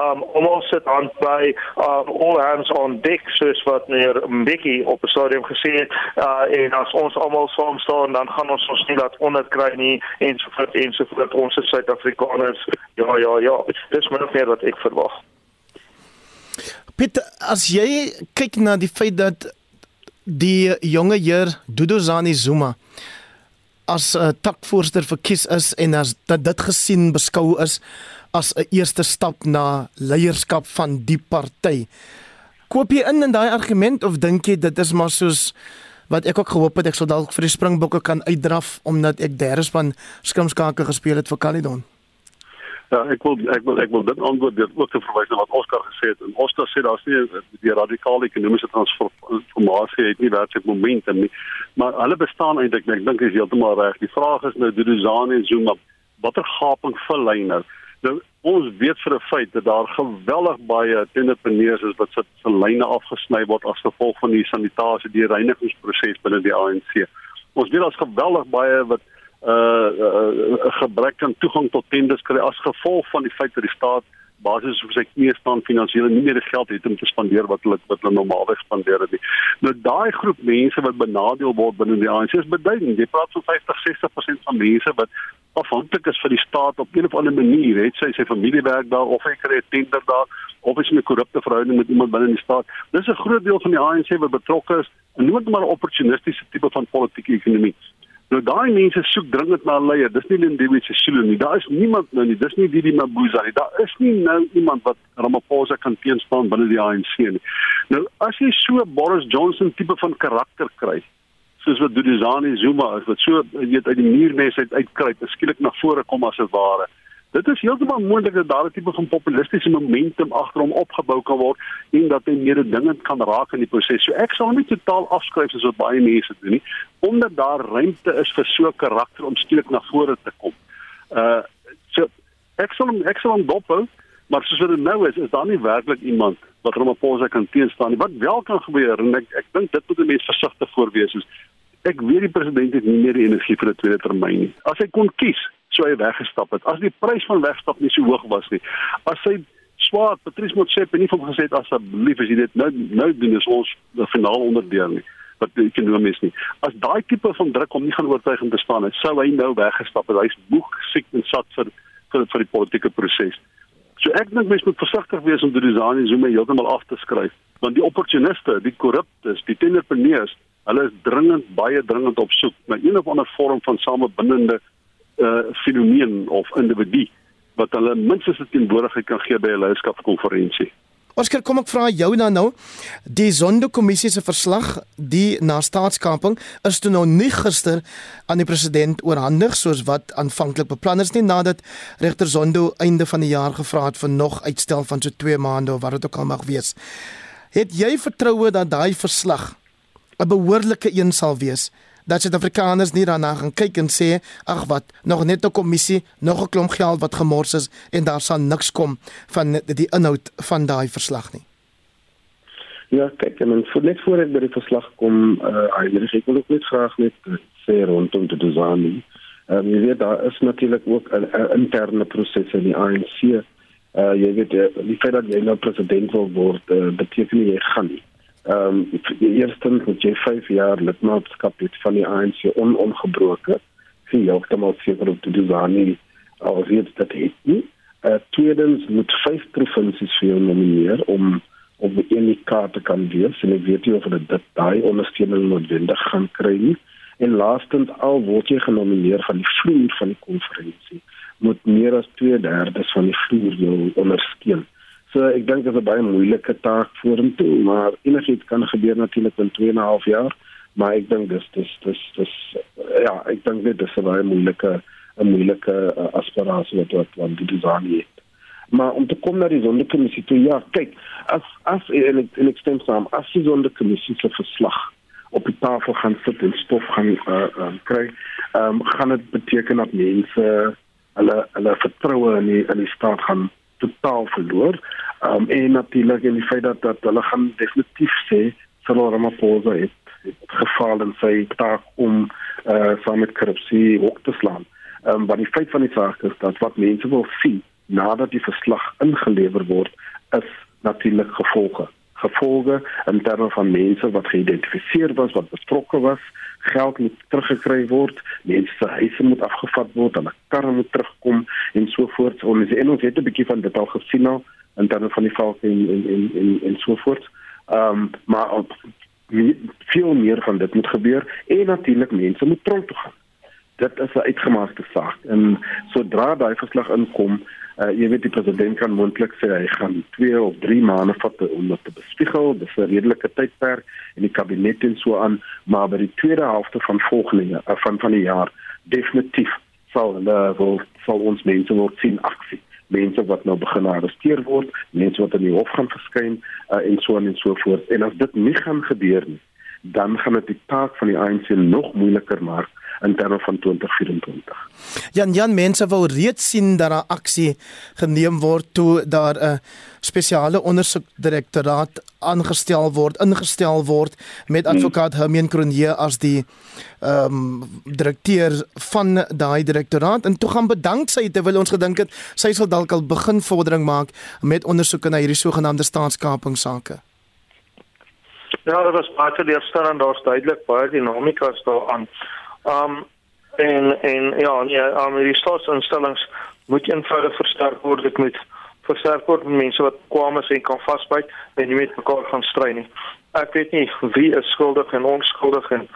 um, almal sit aan by um, all hands on deck soos wat meneer Mbeki op die stadium gesê het. Uh, en as ons almal saam staan dan gaan ons ons nie laat onderkry nie ensovoorts ensovoorts. Ons is Suid-Afrikaners. Ja ja ja. Dis min of meer wat ek verwag. Piet as jy kyk na die feit dat die jonge heer Duduzani Zuma as 'n uh, takvoorsitter verkies is en as dat dit gesien beskou is as 'n eerste stap na leierskap van die party. Koop jy in in daai argument of dink jy dit is maar soos wat ek ook gehoop het ek sou dalk vir die Springbokke kan uitdraf omdat ek derde span skrimskakel gespeel het vir Caledon. Ja, ek wil ek wil ek wil dit antwoord deur ook te verwys na wat Oscar gesê het. En Oscar sê daar's nie die radikale ekonomiese transformasie het nie werklik momentum nie. Maar hulle bestaan eintlik, ek dink is heeltemal reg. Die vraag is nou Duduzane en Zuma, watter gaping vul hy nou? Nou ons weet vir 'n feit dat daar geweldig baie tenderpreneurs is wat se lyne afgesny word as gevolg van die sanitasie die reinigingsproses binne die ANC. Ons weet daar's geweldig baie wat uh, uh, uh gebrek aan toegang tot tenders kry as gevolg van die feit dat die staat basies soos ek nie staan finansiëel nie meer die geld het om te spandeer wat hulle wat hulle normaalweg spandeer het nie. Nou daai groep mense wat benadeel word binne die ANC is beduidend. Jy praat van 50-60% van mense wat afhanklik is van die staat op 'n of ander manier, het sy sy familie werk daar of hy kry 'n tender daar of is 'n korrupte verhouding met iemand binne die staat. Dis 'n groot deel van die ANC wat betrokke is in nooit maar 'n opportunistiese tipe van politieke ekonomie. Nou daai mense soek dringend na 'n leier. Dis nie Lindiwe Sisulu nie. Daar is niemand nou nie. Dis nie Didi Mabuza nie. Daar is nie nou iemand wat Ramaphosa kan teenstaan binne die ANC nie. Nou as jy so Boris Johnson tipe van karakter kry, soos wat Dudizani Zuma is, wat so weet uit die muurnes uit uitkruip, skielik na vore kom as 'n ware. Dit is heeltemal moontlik dat daar 'n tipe van populistiese momentum agter hom opgebou kan word en dat hy meer dingend kan raak in die proses. So ek sal nie totaal afskryf soos wat baie mense doen nie, omdat daar ruimte is vir so 'n karakter om skielik na vore te kom. Uh so ek sal ek sal hom dophou, maar soos dit nou is, is daar nie werklik iemand wat Ramaphosa kan teenstaan nie. Wat wel kan gebeur en ek ek dink dit moet 'n mens versigtig voorwees is ek weet die president het nie meer die energie vir 'n tweede termyn nie. As hy kon kies, sou hy weggestap het. As die prys van wegstap nie so hoog was nie. As hy swaar Patrice Motsepe nie van gesê het asseblief as jy dit nou nou doen is ons finaal onderdeel nie wat ekonomies nie. As daai tipe van druk om nie gaan oortuig om te staan het, sou hy nou weggestap het. Hy's moeg, siek en sat vir vir vir die politieke proses. So ek dink mens moet versigtig wees om Dudizani Zuma heeltemal af te skryf, want die opportuniste, die korruptes, die tenderpreneurs Hulle is dringend baie dringend op soek na een of ander vorm van samebindende uh fenomeen of individu wat hulle minstens 'n teenwoordigheid kan gee by 'n leierskapskonferensie. Oskar, kom ek vra jou dan nou. Die Zondo-kommissie se verslag, die na staatskaping, is toe nou nie gister aan die president oorhandig soos wat aanvanklik beplan is nie nadat regter Zondo einde van die jaar gevra het vir nog uitstel van so 2 maande of wat dit ook al mag wees. Het jy vertroue dat daai verslag 'n behoorlike een sal wees? Dat Suid-Afrikaners nie daarna gaan kyk en sê ag wat nog net 'n kommissie, nog 'n klomp geld wat gemors is en daar sal niks kom van die inhoud van daai verslag nie. Ja, kyk, en voor net voor ek by die verslag kom, uh Heinrich, ek wil ook net graag net sê rondom die design. Ehm um, weet daar is natuurlik ook 'n interne proses in die ANC. Uh jy weet die feit dat jy nou president wil word, uh, beteken jy gaan nie. Ehm um, eerstens moet jy 5 jaar lidmaatskap hê van die ANC on ongebroke. Sien jy heeltemal seker op te doen aan nie al weet dat het nie. Uh, tweedens moet 5 provinsies vir jou nomineer om om die enige kaart te kan wees en ek weet nie of dit dit daai ondersteuning noodwendig gaan kry nie. En laastens al word jy genomineer van die vloer van die konferensie moet meer as 2/3 van die vloer jou ondersteun. So ek dink dit is 'n baie moeilike taak voor hom toe, maar enigiets kan gebeur natuurlik in 2 en 'n half jaar, maar ek dink dis dis dis dis ja, ek dink dit is 'n baie moeilike 'n moeilike uh, aspirasie wat wat wat die design het. Maar om te kom na die sondekommissie toe, ja, kyk, as as en ek, en ek stem saam, as die sondekommissie se verslag op die tafel gaan sit en stof gaan uh, uh, kry, um, gaan dit beteken dat mense hulle hulle vertroue in die in die staat gaan totaal verloor. Um en natuurlik in die feit dat dat hulle gaan definitief sê Cyril Ramaphosa het, het gefaal in sy taak om uh saam met korrupsie op te slaan. Um wat die feit van die saak is dat wat mense wil sien nadat die verslag ingelewer word is natuurlik gevolge gevolge in terme van mense wat geïdentifiseer was wat betrokke was geld moet teruggekry word, mense se huise moet afgevat word, hulle karre moet terugkom en so voort. Ons en ons het 'n bietjie van dit al gesien nou in terme van die valke en en en en en so voort. Ehm um, maar op, veel meer van dit moet gebeur en natuurlik mense moet tronk toe gaan. Dit is 'n uitgemaakte saak en sodra daai verslag inkom, Uh, jy weet die president kan moontlik sê hy gaan 2 of 3 maande vat om dit te bespiegel. Dis 'n redelike tydperk en die kabinet en so aan, maar by die tweede helfte van volgende jaar uh, van van die jaar definitief sal hulle wil sal ons mense wil sien aksie. Mense wat nou begin arresteer word, mense wat in die hof gaan verskyn uh, en so aan en so voort. En as dit nie gaan gebeur nie, dan gaan dit die taak van die ANC nog moeiliker maak in terme van 2024. Jan Jan mense wou reeds sien dat daar aksie geneem word toe daar 'n spesiale ondersoekdirektoraat aangestel word, ingestel word met hmm. advokaat Hermien Cronje as die ehm um, direkteur van daai direktoraat en toe gaan bedank sy terwyl ons gedink het sy sal dalk al begin vordering maak met ondersoeke na hierdie sogenaamde staatskapingsake. Ja, dit was baie teleurstellend, daar's duidelik baie dinamika staan Um en en ja, nee, um, die staatsinstellings moet eenvoudig versterk word. Dit moet versterk word met mense wat kwam is en kan vasbyt en nie met mekaar gaan stry nie ek weet nie wie is skuldig en onskuldig en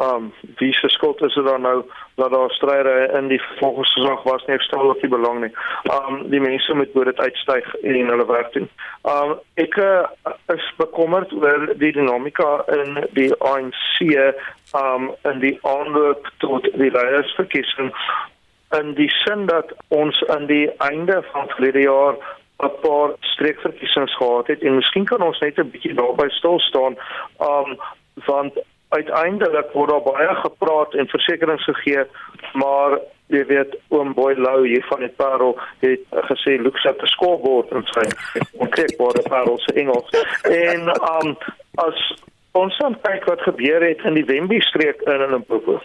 um wie se skuld is dit dan nou dat daar stryde in die vervolgingsgesag was nie stel of die belang nie. Um die mense moet moet dit uitstyg en hulle werk doen. Um ek uh, is bekommerd oor die dinamika in die ANC um in die aanloop tot die leiersverkiesing en die sin dat ons aan die einde van verlede jaar 'n paar streekverkiesings gehad het en miskien kan ons net 'n bietjie daarby stil staan. Um want uiteindelik word daar baie gepraat en versekerings gegee maar jy weet oom boy lou hier van die parel het gesê look at the scoreboard en sê kyk waar die parel se Engels. En um as ons kyk wat gebeur het in die Wembley streek in Limpopo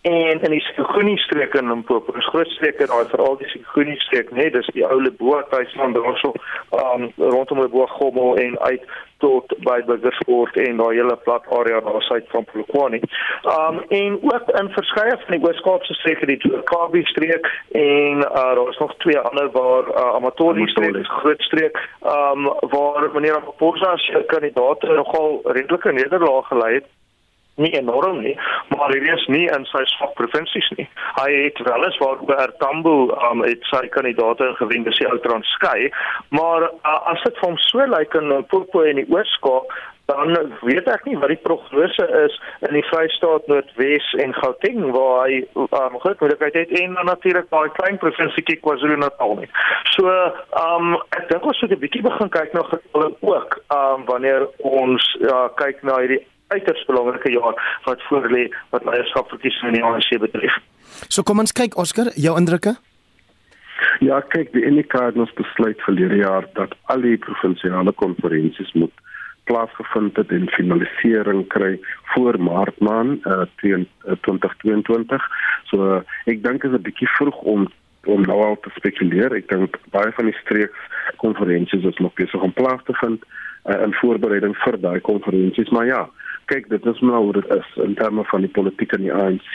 en in die Sekhunie streek in Limpopo, is groot streke daai veral die Sekhunie streek, nee, dis die ou Leboorthuis van daarso, um rondom Leboorgommel en uit tot by Burgersport en daai hele plat area daar suid van Polokwane. Um en ook in verskeie van die Oos-Kaapse streke, die Kaapie streek en uh, daar is nog twee ander waar uh, Amatori streek, groot streek, um waar meneer Ramaphosa se kandidaat nogal redelike nederlaag gelei het nie enorm nie, maar hierdie is nie in sy swak provinsies nie. Hy het wel eens waar oor Tambo um, het sy kandidaate gewen dis die ou Transkei, maar uh, as dit vir hom so lyk in Popo en die Oos-Kaap dan weet ek nie wat die prognose is in die Vrystaat Noordwes en Gauteng waar hy um, groot moontlikheid het en dan natuurlik daai klein provinsie KwaZulu-Natal nie. So, ehm um, ek dink ons moet 'n bietjie begin kyk na getalle ook, ehm um, wanneer ons ja, kyk na hierdie uiters belangrike jaar wat voorlê wat leierskapverkiesings in die ANC betref. So kom ons kyk Oscar, jou indrukke? Ja, kyk, die NK het ons besluit verlede jaar dat al die provinsiale konferensies moet plaasgevind het en finalisering kry voor Maart maand uh, 2022. So uh, ek dink is 'n bietjie vroeg om om nou al te spekuleer. Ek dink baie van die streeks konferensies is nog besig om plaas te vind uh, in voorbereiding vir daai konferensies, maar ja, kyk dit is maar hoe dit is in terme van die politiek in die ANC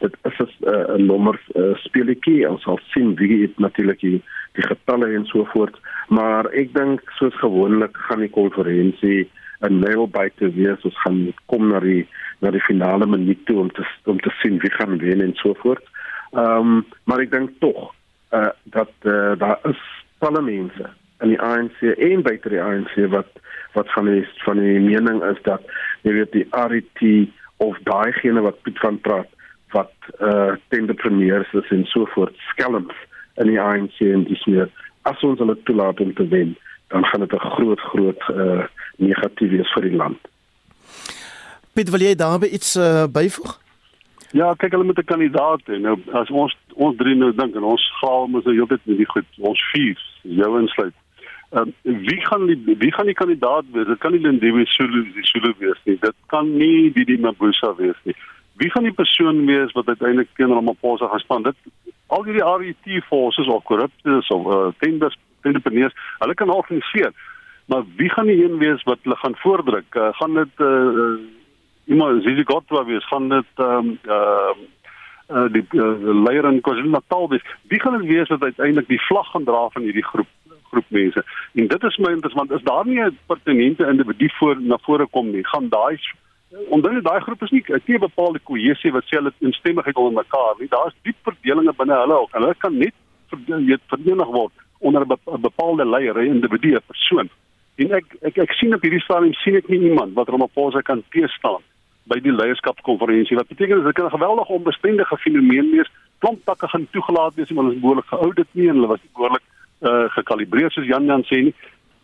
dit is 'n uh, nommer uh, speletjie ons sal sien wie het natuurlik die, die getalle en so voort. Maar ek dink soos gewoonlik gaan die konferensie 'n nailbite wees. Ons gaan kom na die na die finale minuut toe om te om te sien wie gaan wen en so voort. Ehm um, maar ek dink tog uh, dat uh, daar is talle mense in die ANC en buite die ANC wat wat van die van die mening is dat jy weet die RET of daai gene wat Piet van praat wat eh uh, tenderpreneurs is en so voort skelms in die ANC en dis meer as ons hulle toelaat om te wen dan gaan dit 'n groot groot eh uh, negatief wees vir die land. Piet wil jy daarby iets uh, byvoeg? Ja, kyk hulle met 'n kandidaat en nou as ons ons drie nou dink en ons gaal mos nou heeltyd met die goed ons vier jou insluit Um, wie gaan die wie gaan die kandidaat wees? Dit kan nie Lindiwe Sulu die Sulu wees nie. Dit kan nie Didi Mabuza wees nie. Wie gaan die persoon wees wat uiteindelik teenoor Ramaphosa gaan staan? Dit al die RET forces of korruptes of uh, tenders tenderpreneurs, hulle kan organiseer. Maar wie gaan die een wees wat hulle gaan voordruk? Uh, gaan dit uh, iemand Zizi Godwa wees? Gaan dit ehm um, uh, uh, die uh, leier in KwaZulu-Natal wees? Wie gaan dit wees wat uiteindelik die vlag gaan dra van hierdie groep? Groep mense. En dit is my interessant, is daar nie 'n pertinente individu voor na vore kom nie, gaan daai onder daai groep is nie 'n bepaalde kohesie wat sê hulle instemmigheid onder mekaar nie. Daar's diep verdelinge binne hulle ook. Hulle kan net verenig word onder 'n bepaalde leier, 'n individu, 'n persoon. En ek ek ek sien op hierdie stadium sien ek nie iemand wat Ramaphosa kan teestaan by die leierskapskonferensie. Wat beteken dit kan 'n geweldige onbestendige fenomeen wees. Klomptakke gaan toegelaat wees, maar hulle is behoorlik geoudit nie en hulle was nie behoorlik uh, gekalibreer soos Jan Jan sê nie.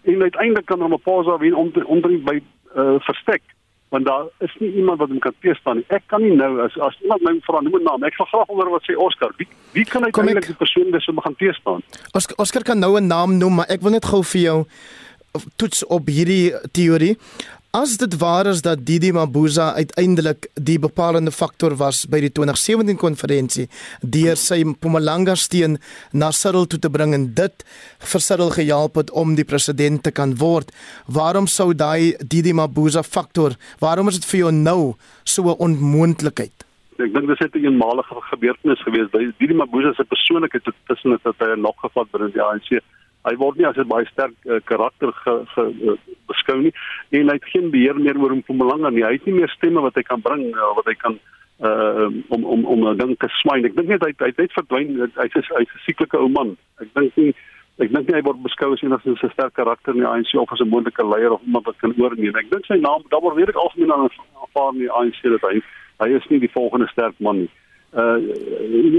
En uiteindelik kan Ramaphosa wen om om by uh, verstek want daar is nie iemand wat hom kan teestaan nie. Ek kan nie nou as as iemand my vra noem 'n naam. Ek sal graag onder wat sê Oscar. Wie wie kan uiteindelik die persoon wees om gaan teestaan? Oscar, Oscar kan nou 'n naam noem, maar ek wil net gou vir jou toets op hierdie teorie. As dit waar is dat Didi Mabuza uiteindelik die bepalende faktor was by die 2017 konferensie deur sy Mpumalanga steun na Cyril toe te bring en dit vir Cyril gehelp het om die president te kan word, waarom sou daai Didi Mabuza faktor, waarom is dit vir jou nou so 'n onmoontlikheid? Ek dink dit is 'n eenmalige gebeurtenis geweest by Didi Mabuza se persoonlikheid tussen dit dat hy 'n nok gevat binne die ANC hy word nie as 'n baie sterk uh, karakter ge, ge, uh, beskou nie en hy het geen beheer meer oor hom van belang nie. Hy het nie meer stemme wat hy kan bring uh, wat hy kan uh, om om om 'n ding te swyn. Ek dink net hy hy het verdwyn. Hy's hy's 'n sieklike ou man. Ek dink nie ek dink hy word beskou as enigs 'n sterk karakter in die ANC of as 'n moontlike leier of iemand wat kan oorneem. Ek dink sy naam daar word weer algemeen aan aanvaar in die ANC dat hy hy is nie die volgende sterk man nie. Uh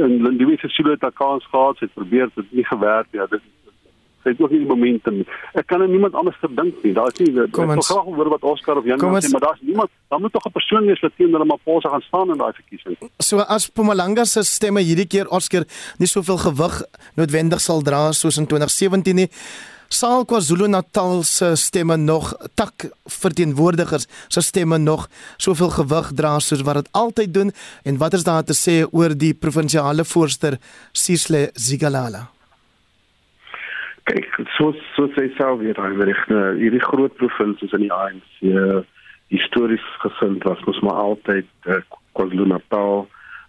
en Lindiwe se sule het kans gehad, het probeer dit nie gewerk nie. Ja, dit sy het ook nie die momentum nie. Ek kan aan niemand anders verdink nie. Daar is nie ek wil graag hoor wat Oscar of Jan sê, maar daar's niemand. Daar moet tog 'n persoon wees wat teen hulle Maposa gaan staan in daai verkiesing. So as Mpumalanga se stemme hierdie keer Oscar nie soveel gewig noodwendig sal dra soos in 2017 nie. Sal KwaZulu-Natal se stemme nog tak verteenwoordigers se stemme nog soveel gewig dra soos wat dit altyd doen en wat is daar te sê oor die provinsiale voorster Sisle Zigalala? Kyk so so sê self weer daai rigte hierdie groot provinsies in die ANC uh, histories gesind was mos maar altyd uh, KwaZulu-Natal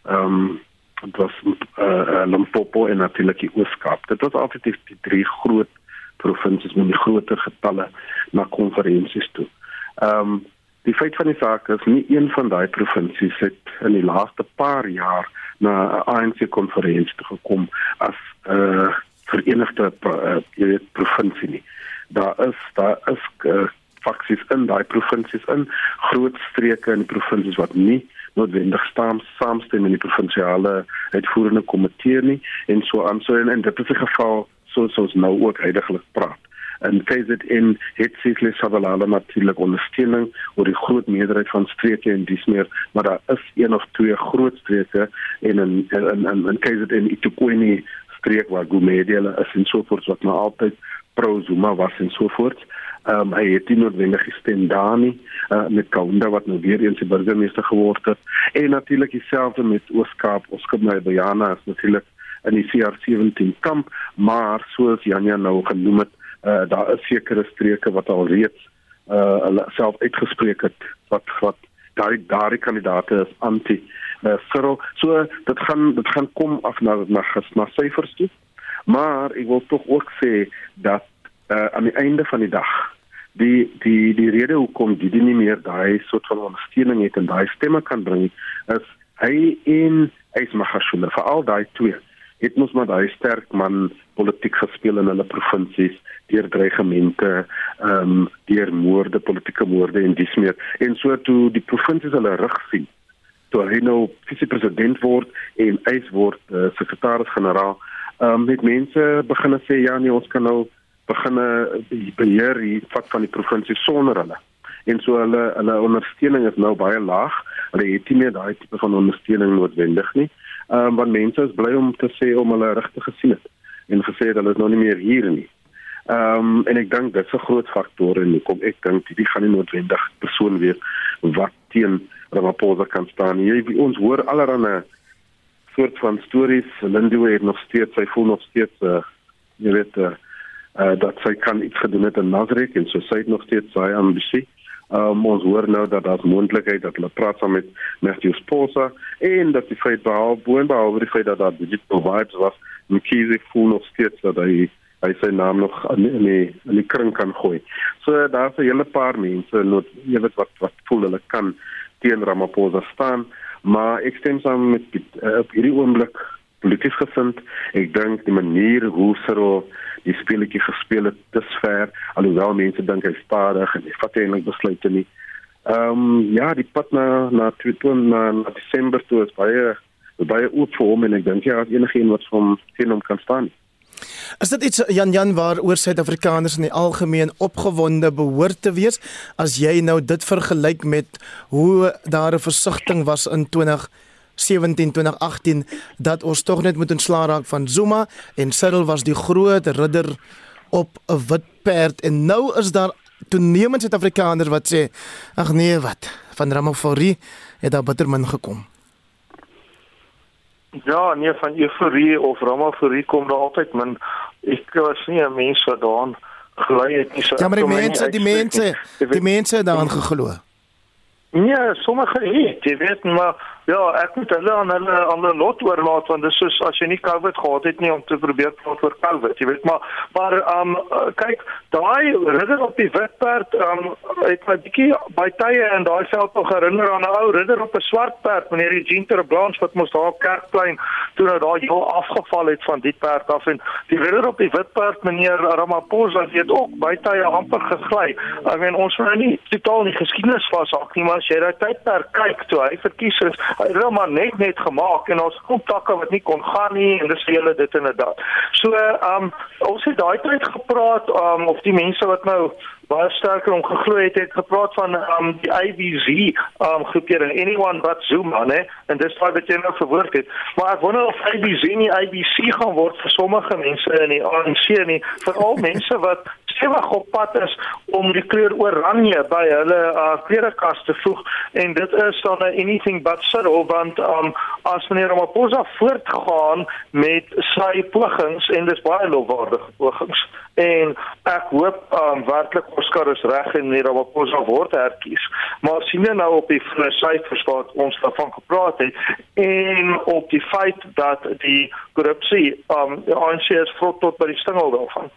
ehm um, dit was uh, Limpopo en natuurlik die Ooskaap. Dit was altyd die, die drie groot provinsies met die groter getalle na konferensies toe. Ehm um, die feit van die saak is nie een van daai provinsies het in die laaste paar jaar na 'n ANC konferensie toe gekom as 'n uh, verenigde uh, weet, provinsie nie. Daar is daar is uh, faksies in daai provinsies in groot streke in die provinsies wat nie noodwendig staan saamstem in die provinsiale uitvoerende komitee nie en so aan so en, en dit is 'n geval soos ons nou ook heidaglik praat en KZN het Cecily Savalala natuurlik ondersteuning oor die groot meerderheid van streke en dis meer maar daar is een of twee groot streke en in in in, in KZN Itukwini streek waar Gumedela is en so voort wat maar altyd pro Zuma was en so voort Ehm um, hy het nie noodwendig gestem daar nie uh, met Kaunda wat nou weer eens die burgemeester geword het. En natuurlik dieselfde met Ooskaap ons kom nou by Jana is natuurlik in die CR17 kamp maar soos Janja nou genoem het uh, daar is sekere streke wat al reeds uh, hulle self uitgespreek het wat wat daai daai kandidaate is anti uh, Cyril so dit gaan dit gaan kom af na na na syfers toe maar ek wil tog ook sê dat uh, aan die einde van die dag die die die rede hoekom die nie meer daai soort van ondersteuning het en daai stemme kan bring is hy en Ismagashule vir al daai twee het mos maar daai sterk man politiek gespeel in hulle provinsies deur dreigemente, ehm um, deur moorde, politieke moorde en dis meer. En so toe die provinsies hulle rug sien, toe hy nou vice-president word en hy word uh, sekretaris-generaal, ehm um, met mense begin sê ja nee, ons kan nou begin beheer hier vat van die provinsie sonder hulle. En so hulle hulle ondersteuning is nou baie laag. Hulle het nie meer daai tipe van ondersteuning noodwendig nie ehm um, want mense is bly om te sê om hulle regtig gesien het en gesê dat hulle nou nie meer hier nie. Ehm um, en ek dink dit is 'n groot faktor en hoekom ek dink die gaan nie noodwendig persoon weer wat teen Ramaphosa kan staan. Jy ons hoor allerlei soort van stories. Lindiwe het nog steeds sy voel nog steeds uh, jy weet uh, uh, dat sy kan iets gedoen het in Nazareth en so sy het nog steeds sy ambisie. Um, ons hoor nou dat daar moontlikheid dat hulle praat saam met Matthew Sposa en dat die feit behalwe boonbehalwe die feit dat daar digital vibes was, Mkhize voel nog steeds dat hy hy sy naam nog in die in die kring kan gooi. So daar's 'n hele paar mense wat jy weet wat wat voel hulle kan teen Ramaphosa staan, maar ek stem saam met uh, op hierdie oomblik polities gesind. Ek dink die manier hoe Cyril die speletjie gespeel het dusver, alhoewel mense dink hy stadig en hy vat eintlik besluite nie. Ehm um, ja, die pad na na Twitter na, na Desember toe is baie baie oop vir hom en ek dink ja, as enigiemand wat van teen hom kan staan. Is dit iets Jan Jan waaroor Suid-Afrikaners in die algemeen opgewonde behoort te wees as jy nou dit vergelyk met hoe daar 'n versigtiging was in 20 17 2018 dat ons tog net moet ontslaa raak van Zuma en Cyril was die groot ridder op 'n wit perd en nou is daar toenemend Suid-Afrikaners wat sê ag nee wat van Ramaphosa het daar bitter min gekom. Ja, nee van euforie of Ramaphosa kom daar altyd min. Ek was nie 'n mens wat daaraan gly het nie. Ja, maar die mense, die mense, die mense daaraan geglo. Nee, sommige het, jy weet maar Ja, ek moet hulle aan hulle aan hulle lot oorlaat want dis soos as jy nie COVID gehad het nie om te probeer praat oor COVID, jy weet maar maar um kyk, daai ridder op die witperd um het my bietjie by tye in daai veld nog herinner aan 'n ou ridder op 'n swart perd, meneer Eugene Terblanche wat mos daar op Kerkplein toe nou daai heel afgeval het van die perd af en die ridder op die witperd, meneer Ramaphosa het ook by tye amper gegly. Ek meen ons moet nou nie totaal nie geskiedenis vashak nie, maar as jy daai tydperk kyk toe hy verkies is hom maar net net gemaak en ons kom takke wat nie kon gaan nie en dis hele dit en dit. So ehm um, ons het daai tyd gepraat um, of die mense wat nou baie sterker om geglo het het gepraat van um, die IBZ um, groepering anyone but Zuma né? En dis wat jy nou verwoord het. Maar ek wonder of IBZ nie IBC gaan word vir sommige mense in die ANC nie veral mense wat stewig op pad is om die kleur oranje by hulle uh, klerekas te voeg. En dit is dan anything but subtle want um, as meneer Ramaphosa voortgaan met sy pogings en dis baie lofwaardige pogings en ek hoop um, werklik Oscar is reg en die Ramaphosa word herkies. Maar sien jy nou op die syfers wat ons daarvan gepraat het en op die feit dat die korrupsie um die ANC is vrot tot by die stingel daarvan.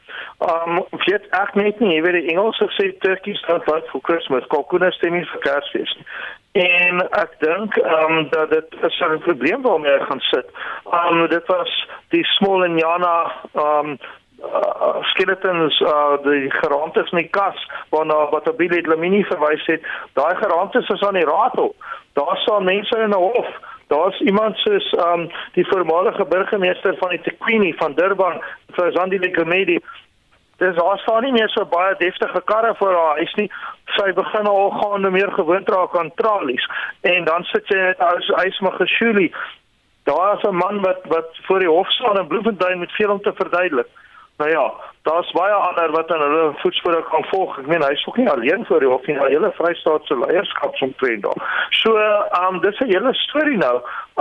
Um weet ek net nie, jy weet die Engelse sê turkeys don't vote for Christmas, kalkoene stem nie vir Kersfees nie. En ek dink um, dat dit 'n probleem waarmee ek gaan sit. Um, dit was die small en Jana ehm um, uh, skeletons uh die geraamtes in die kas waarna wat Abile Lamini verwys het. Daai geraamtes is aan die ratel. Daar staan mense in 'n hof. Daar's iemand soos um die voormalige burgemeester van die Tequini van Durban, Fazandile Komedi dis daar staan nie meer so baie deftige karre voor haar huis nie. Sy begin al gaande meer gewoond raak aan tralies en dan sit sy net as ysma gesjulie. Daar is 'n man wat wat voor die hof staan in Bloemfontein met veel om te verduidelik. Nou ja, daar's baie ander wat aan hulle voetspore kan volg. Ek meen hy's ook nie alleen voor die hof nie, die hele Vrystaatse leierskapsomtrent daar. So, ehm um, dis 'n hele storie nou.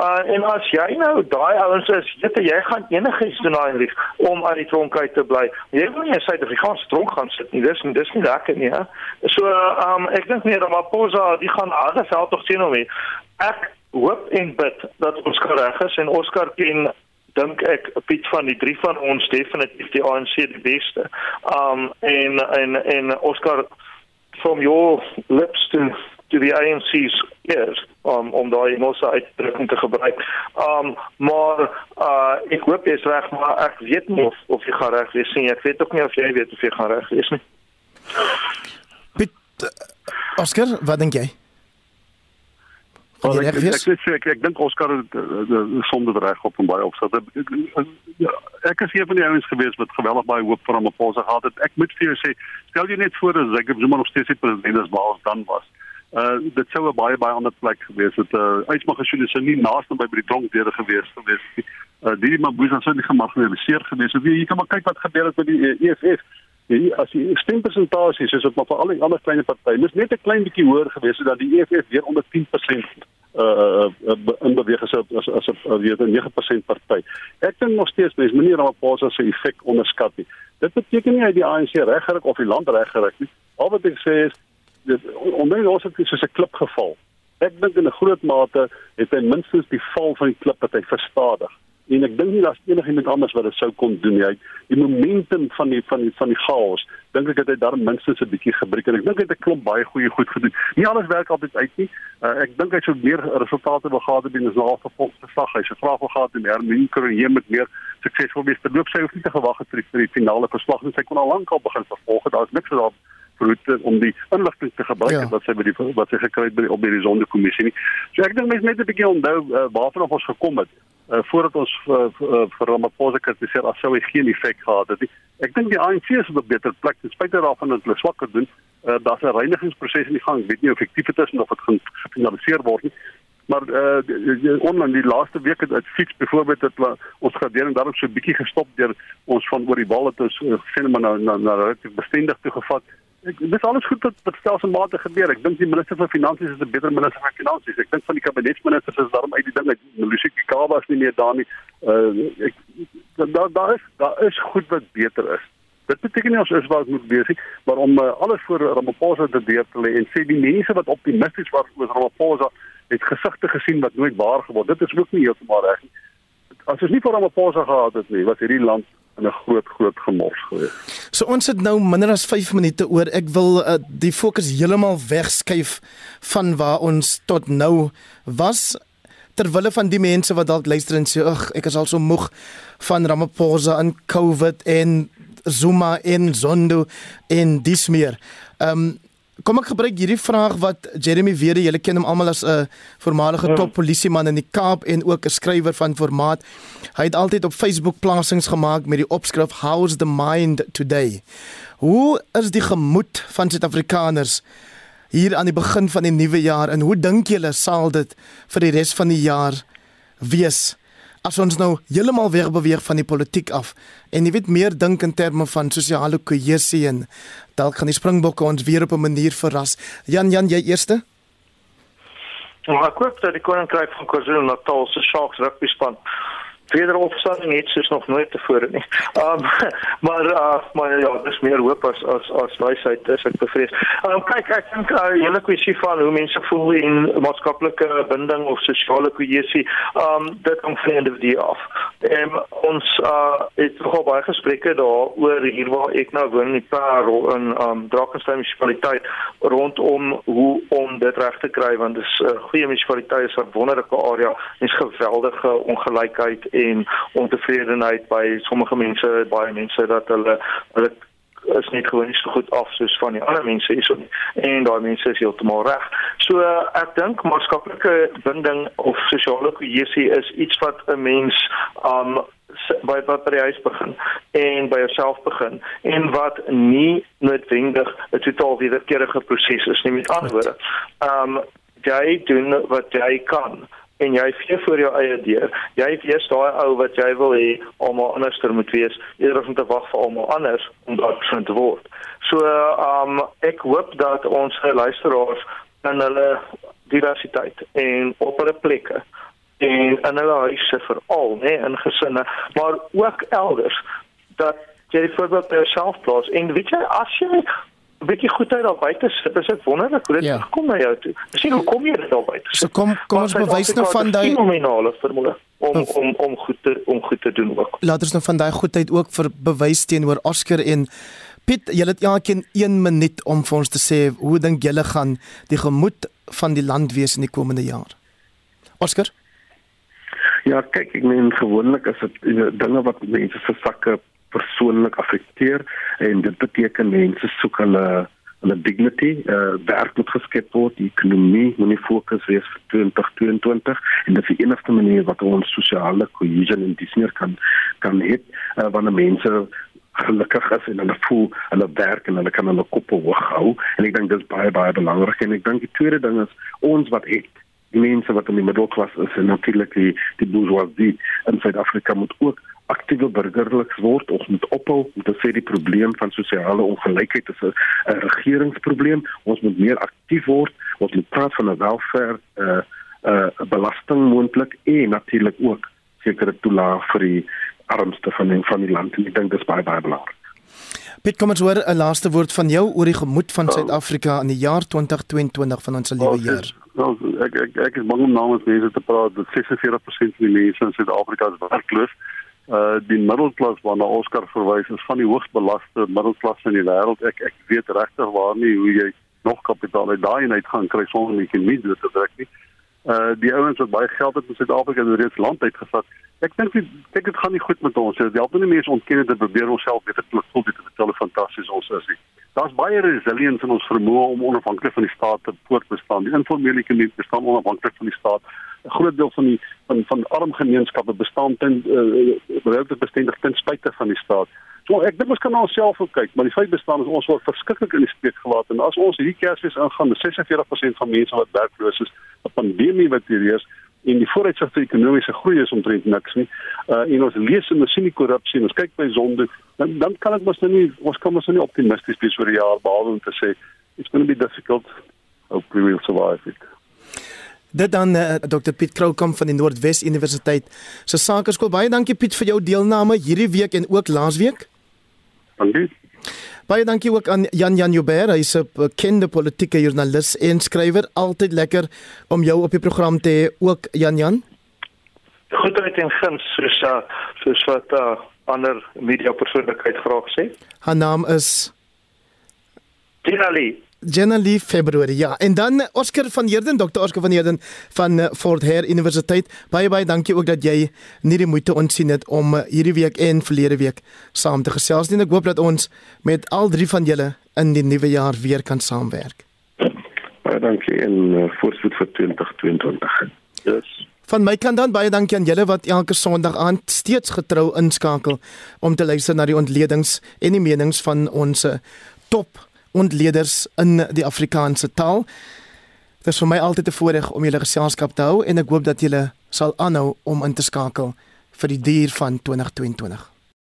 Uh en as jy nou daai ouens is, weet jy gaan enigiets doen daai lief om aan die tronk uit te bly. Jy wil nie in Suid-Afrikaanse tronk gaan sit nie. Dis dis nie lekker nie, hè. So, ehm um, ek dink nie dat Maposa die gaan harde veld tog sien hom nie. Ek hoop en bid dat ons reg is en Oscar ken dink ek Piet van die drie van ons definitief die ANC die beste. Um en en en Oscar from your lips to to the ANC's ears um om daai Engelse uitdrukking te gebruik. Um maar uh ek hoop jy's reg maar ek weet nie of of jy gaan reg wees nie. Ek weet ook nie of jy weet of jy gaan reg wees nie. Piet Oscar, wat dink jy? Well, ek ek, ek, ek, ek, ek dink Oscar het sonder reg op en baie opsit. Ja, ek is een van die ouens gewees wat geweldig baie hoop vir hom op ons gehad het. Ek moet vir jou sê, stel jy net voor as Jacob Zuma nog steeds die president is waar ons dan was. Uh dit sou 'n baie baie ander plek gewees het. Uh uitmagasjoene sou nie naaste by by die dronkdeure gewees gewees nie. Uh die Mabuza sou nie gemarginaliseer gewees het. Jy kan maar kyk wat gebeur het met die EFF. Ja, as die stempersentasie is op maar vir al die ander klein partye, mis net 'n klein bietjie hoër gewees het dat die EFF weer onder 10% uh in beweeg as as as 'n weer 'n 9% party. Ek dink nog steeds mens moenie Ramaphosa se effek onderskat nie. Dit beteken nie hy die ANC reggerig of die land reggerig nie. Al wat ek sê is dit onder ons het soos 'n klip geval. Ek dink in 'n groot mate het hy minstens die val van die klip wat hy verstadig en ek dink nie daar's enigiemand anders wat dit sou kon doen nie. Hy die momentum van die van die van die chaos, dink ek het hy daar minstens 'n bietjie gebruik en ek dink hy het 'n klomp baie goeie goed gedoen. Nie alles werk altyd uit nie. Uh, ek dink hy sou meer resultate gehad het binne sy laaste slag. Hy sou graag wil gehad het meer min kry met meer suksesvol wees. Dit loop sy hoef nie te gewag het vir die, vir die finale verslag nie. Sy kon al lank al begin vervolg. Daar's niks daarop roete om die inligting te gebruik ja. wat sy by die wat sy gekry het by die op die sondekommissie nie. So ek dink mense net 'n bietjie onthou uh, waarvan ons gekom het uh, voordat ons uh, uh, vir Ramaphosa kritiseer as sou hy geen effek gehad het nie. Ek dink die ANC is op 'n beter plek ten spyte daarvan dat hulle swakker doen. Uh, Daar's 'n reinigingsproses in die gang. Ek weet nie of effektief dit is of dit gaan gefinaliseer word nie. Maar uh onlangs die laaste week het uit fiets byvoorbeeld het ons gradering daarop so 'n bietjie gestop deur ons van oor die wal het ons uh, net maar nou na na relatief bestendig toe gevat ek dis alles goed wat wat stelselmatig gebeur. Ek dink die minister van finansies is 'n beter minister van finansies. Ek dink van die kabinetsministers is daarom uit die ding uit Lucy Kikaba is nie meer daar nie. Uh ek daar daar is daar is goed wat beter is. Dit beteken nie ons is waar ons moet wees nie, maar om uh, alles voor Ramaphosa te deur te lê en sê die mense wat optimisties was oor Ramaphosa het gesigte gesien wat nooit waar geword. Dit is ook nie heeltemal reg nie. As ons nie vir Ramaphosa gehad het nie, was hierdie land in 'n groot groot gemors gewees. So ons het nou minder as 5 minute oor. Ek wil uh, die fokus heeltemal wegskuif van waar ons tot nou was terwille van die mense wat dalk luister en sê ag ek is al so moeg van Ramaphosa en COVID en Zuma en Zondo en dis meer. Ehm um, Kom ek gebruik hierdie vraag wat Jeremy Wede, julle ken hom almal as 'n voormalige ja. top polisieman in die Kaap en ook 'n skrywer van formaat. Hy het altyd op Facebook plasings gemaak met die opskrif How's the mind today? Hoe is die gemoed van Suid-Afrikaners hier aan die begin van die nuwe jaar en hoe dink julle sal dit vir die res van die jaar wees? As ons nou heeltemal weer beweeg van die politiek af en jy weet meer dink in terme van sosiale kohesie en dalk gaan die springbokke ons weer op 'n manier verras. Jan Jan, jy eerste? Ja, ek koop dat die koninkryk van KwaZulu-Natal se Sharks rugby span wederopstanding het soos nog nooit tevore nie. Um maar uh maar ja, dis meer hoop as as as wysheid is ek bevrees. Um kyk ek dink 'n uh, hele kwessie van hoe mense voel in maatskaplike binding of sosiale kohesie, um dit hang van die individu af. En ons uh het nogal baie gesprekke daaroor hier waar ek nou woon in Parel in um Drakensberg munisipaliteit rondom hoe om dit reg te kry want dit is 'n uh, goeie munisipaliteit is 'n wonderlike area, is geweldige ongelykheid en ontevredenheid by sommige mense, baie mense dat hulle hulle is net gewoon nie so goed af soos van die ander mense hierso nie. En daai mense is heeltemal reg. So ek dink maatskaplike binding of sosiale kohesie is iets wat 'n mens um by wat by die huis begin en by jouself begin en wat nie noodwendig 'n totaal wederkerige proses is nie met ander woorde. Um jy doen wat jy kan en jy vee voor jou eie deur. Jy weet daai ou wat jy wil hê almal anderster moet wees, eerder om te wag vir almal anders om daar persoon te word. So um ek hoop dat ons luisteraars in hulle diversiteit en op hulle plekke en in hulle huise veral, nê, in gesinne, maar ook elders dat jy voorbeeld by jouself plaas en weet jy as jy bietjie goedheid daar buite sit. Dis ek wonderlik hoe dit ja. kom na jou toe. Sien hoe kom jy dit daar buite? So kom kom ons bewys nou van daai fenomenale vermoë om om om goed te om goed te doen ook. Laat ons nou van daai goedheid ook vir bewys teenoor Oscar en Piet, julle het elkeen 1 minuut om vir ons te sê hoe dink julle gaan die gemoed van die land wees in die komende jaar? Oscar? Ja, kyk, ek meen gewoonlik is dit dinge wat mense se sakke persoonlik affekteer en dit beteken mense soek hulle hulle dignity, uh, werk moet geskep word, die ekonomie moet nie fokus wees vir 2022 en dit is die enigste manier wat ons sosiale cohesion in disneer kan kan hê uh, wanneer mense gelukkig is en hulle voel hulle werk en hulle kan hulle kop hoog hou. En ek dink dit is baie baie belangrik. En ek dink die tweede ding is ons wat het die mense wat in die middelklas is en natuurlik die die bourgeoisie in Suid-Afrika moet ook aktiewe burgerliks word of moet ophou om te sê die probleem van sosiale ongelykheid is 'n regeringsprobleem. Ons moet meer aktief word. Ons moet praat van 'n welvaart eh uh, eh uh, belasting moontlik en natuurlik ook sekere toelaag vir die armste van die, van die land. En ek dink dis baie baie belangrik. Piet, kom ons hoor 'n laaste woord van jou oor die gemoed van Suid-Afrika in die jaar 2022 van ons nuwe jaar. Wel, ek ek ek is bang om namens mense te praat dat 46% van die mense in Suid-Afrika werkloos is uh die middelklas waarna Oscar verwys is van die hoogste belaste middelklas in die wêreld. Ek ek weet regtig waar nie hoe jy nog kapitaal uit daai uit gaan kry sonder om nie meer te druk nie. Uh die ouens wat baie geld het in Suid-Afrika het reeds land uitgevat. Ek dink ek dit gaan nie goed met ons. Dit help nie ons ontken dit probeer onsself beter te voel dit is wel fantasties ons is. Nie. Daar's baie resilience in ons vermoë om onafhanklik van die staat te voortbestaan. Die informele ekonomie bestaan onafhanklik van die staat. 'n Groot deel van die van van arm gemeenskappe bestaan ten uh, bestendig ten spyte van die staat. So ek dink ons kan na onsself kyk, maar die feit bestaan is ons word verskriklik in die steek gelaat en as ons hierdie Kersfees ingaan met 46% van mense wat werkloos is, 'n pandemie wat hier is en die vooruitsig vir ekonomiese groei is omtrent niks nie. Uh en ons lees en ons sien die korrupsie en ons kyk by sonde, dan dan kan dit mos nou nie ons kan mos nou nie optimisties wees oor die jaar behalwe om te sê it's going to be difficult. Hope we will survive it. Dit dan uh, Dr Piet Kroukamp van die Noordwes Universiteit se so Sakeskool. Baie dankie Piet vir jou deelname hierdie week en ook laasweek. Dankie. Baie dankie ook aan Jan Jan Joubert, hy's 'n bekende politieke joernalis en skrywer. Altyd lekker om jou op die program te hê, ook Jan Jan. Goedheid en guns soos uh, soos wat uh, ander media persoonlikheid graag sê. Haar naam is Dinali. January Februarie. Ja, en dan Oscar van Heerden, Dr. Oscar van Heerden van eh, Fort Hare Universiteit. Baie baie dankie ook dat jy nie die moeite ontsien het om eh, hierdie week en verlede week saam te gesels nie. Ek hoop dat ons met al drie van julle in die nuwe jaar weer kan saamwerk. Baie dankie en uh, voorspoed vir 2022. Yes. Van my kant dan baie dankie aan julle wat elke Sondag aand steeds getrou inskakel om te luister na die ontledings en die menings van ons top ontleeders in die Afrikaanse taal. Dit is vir my altyd 'n voorreg om julle geselskap te hou en ek hoop dat julle sal aanhou om in te skakel vir die dier van 2022.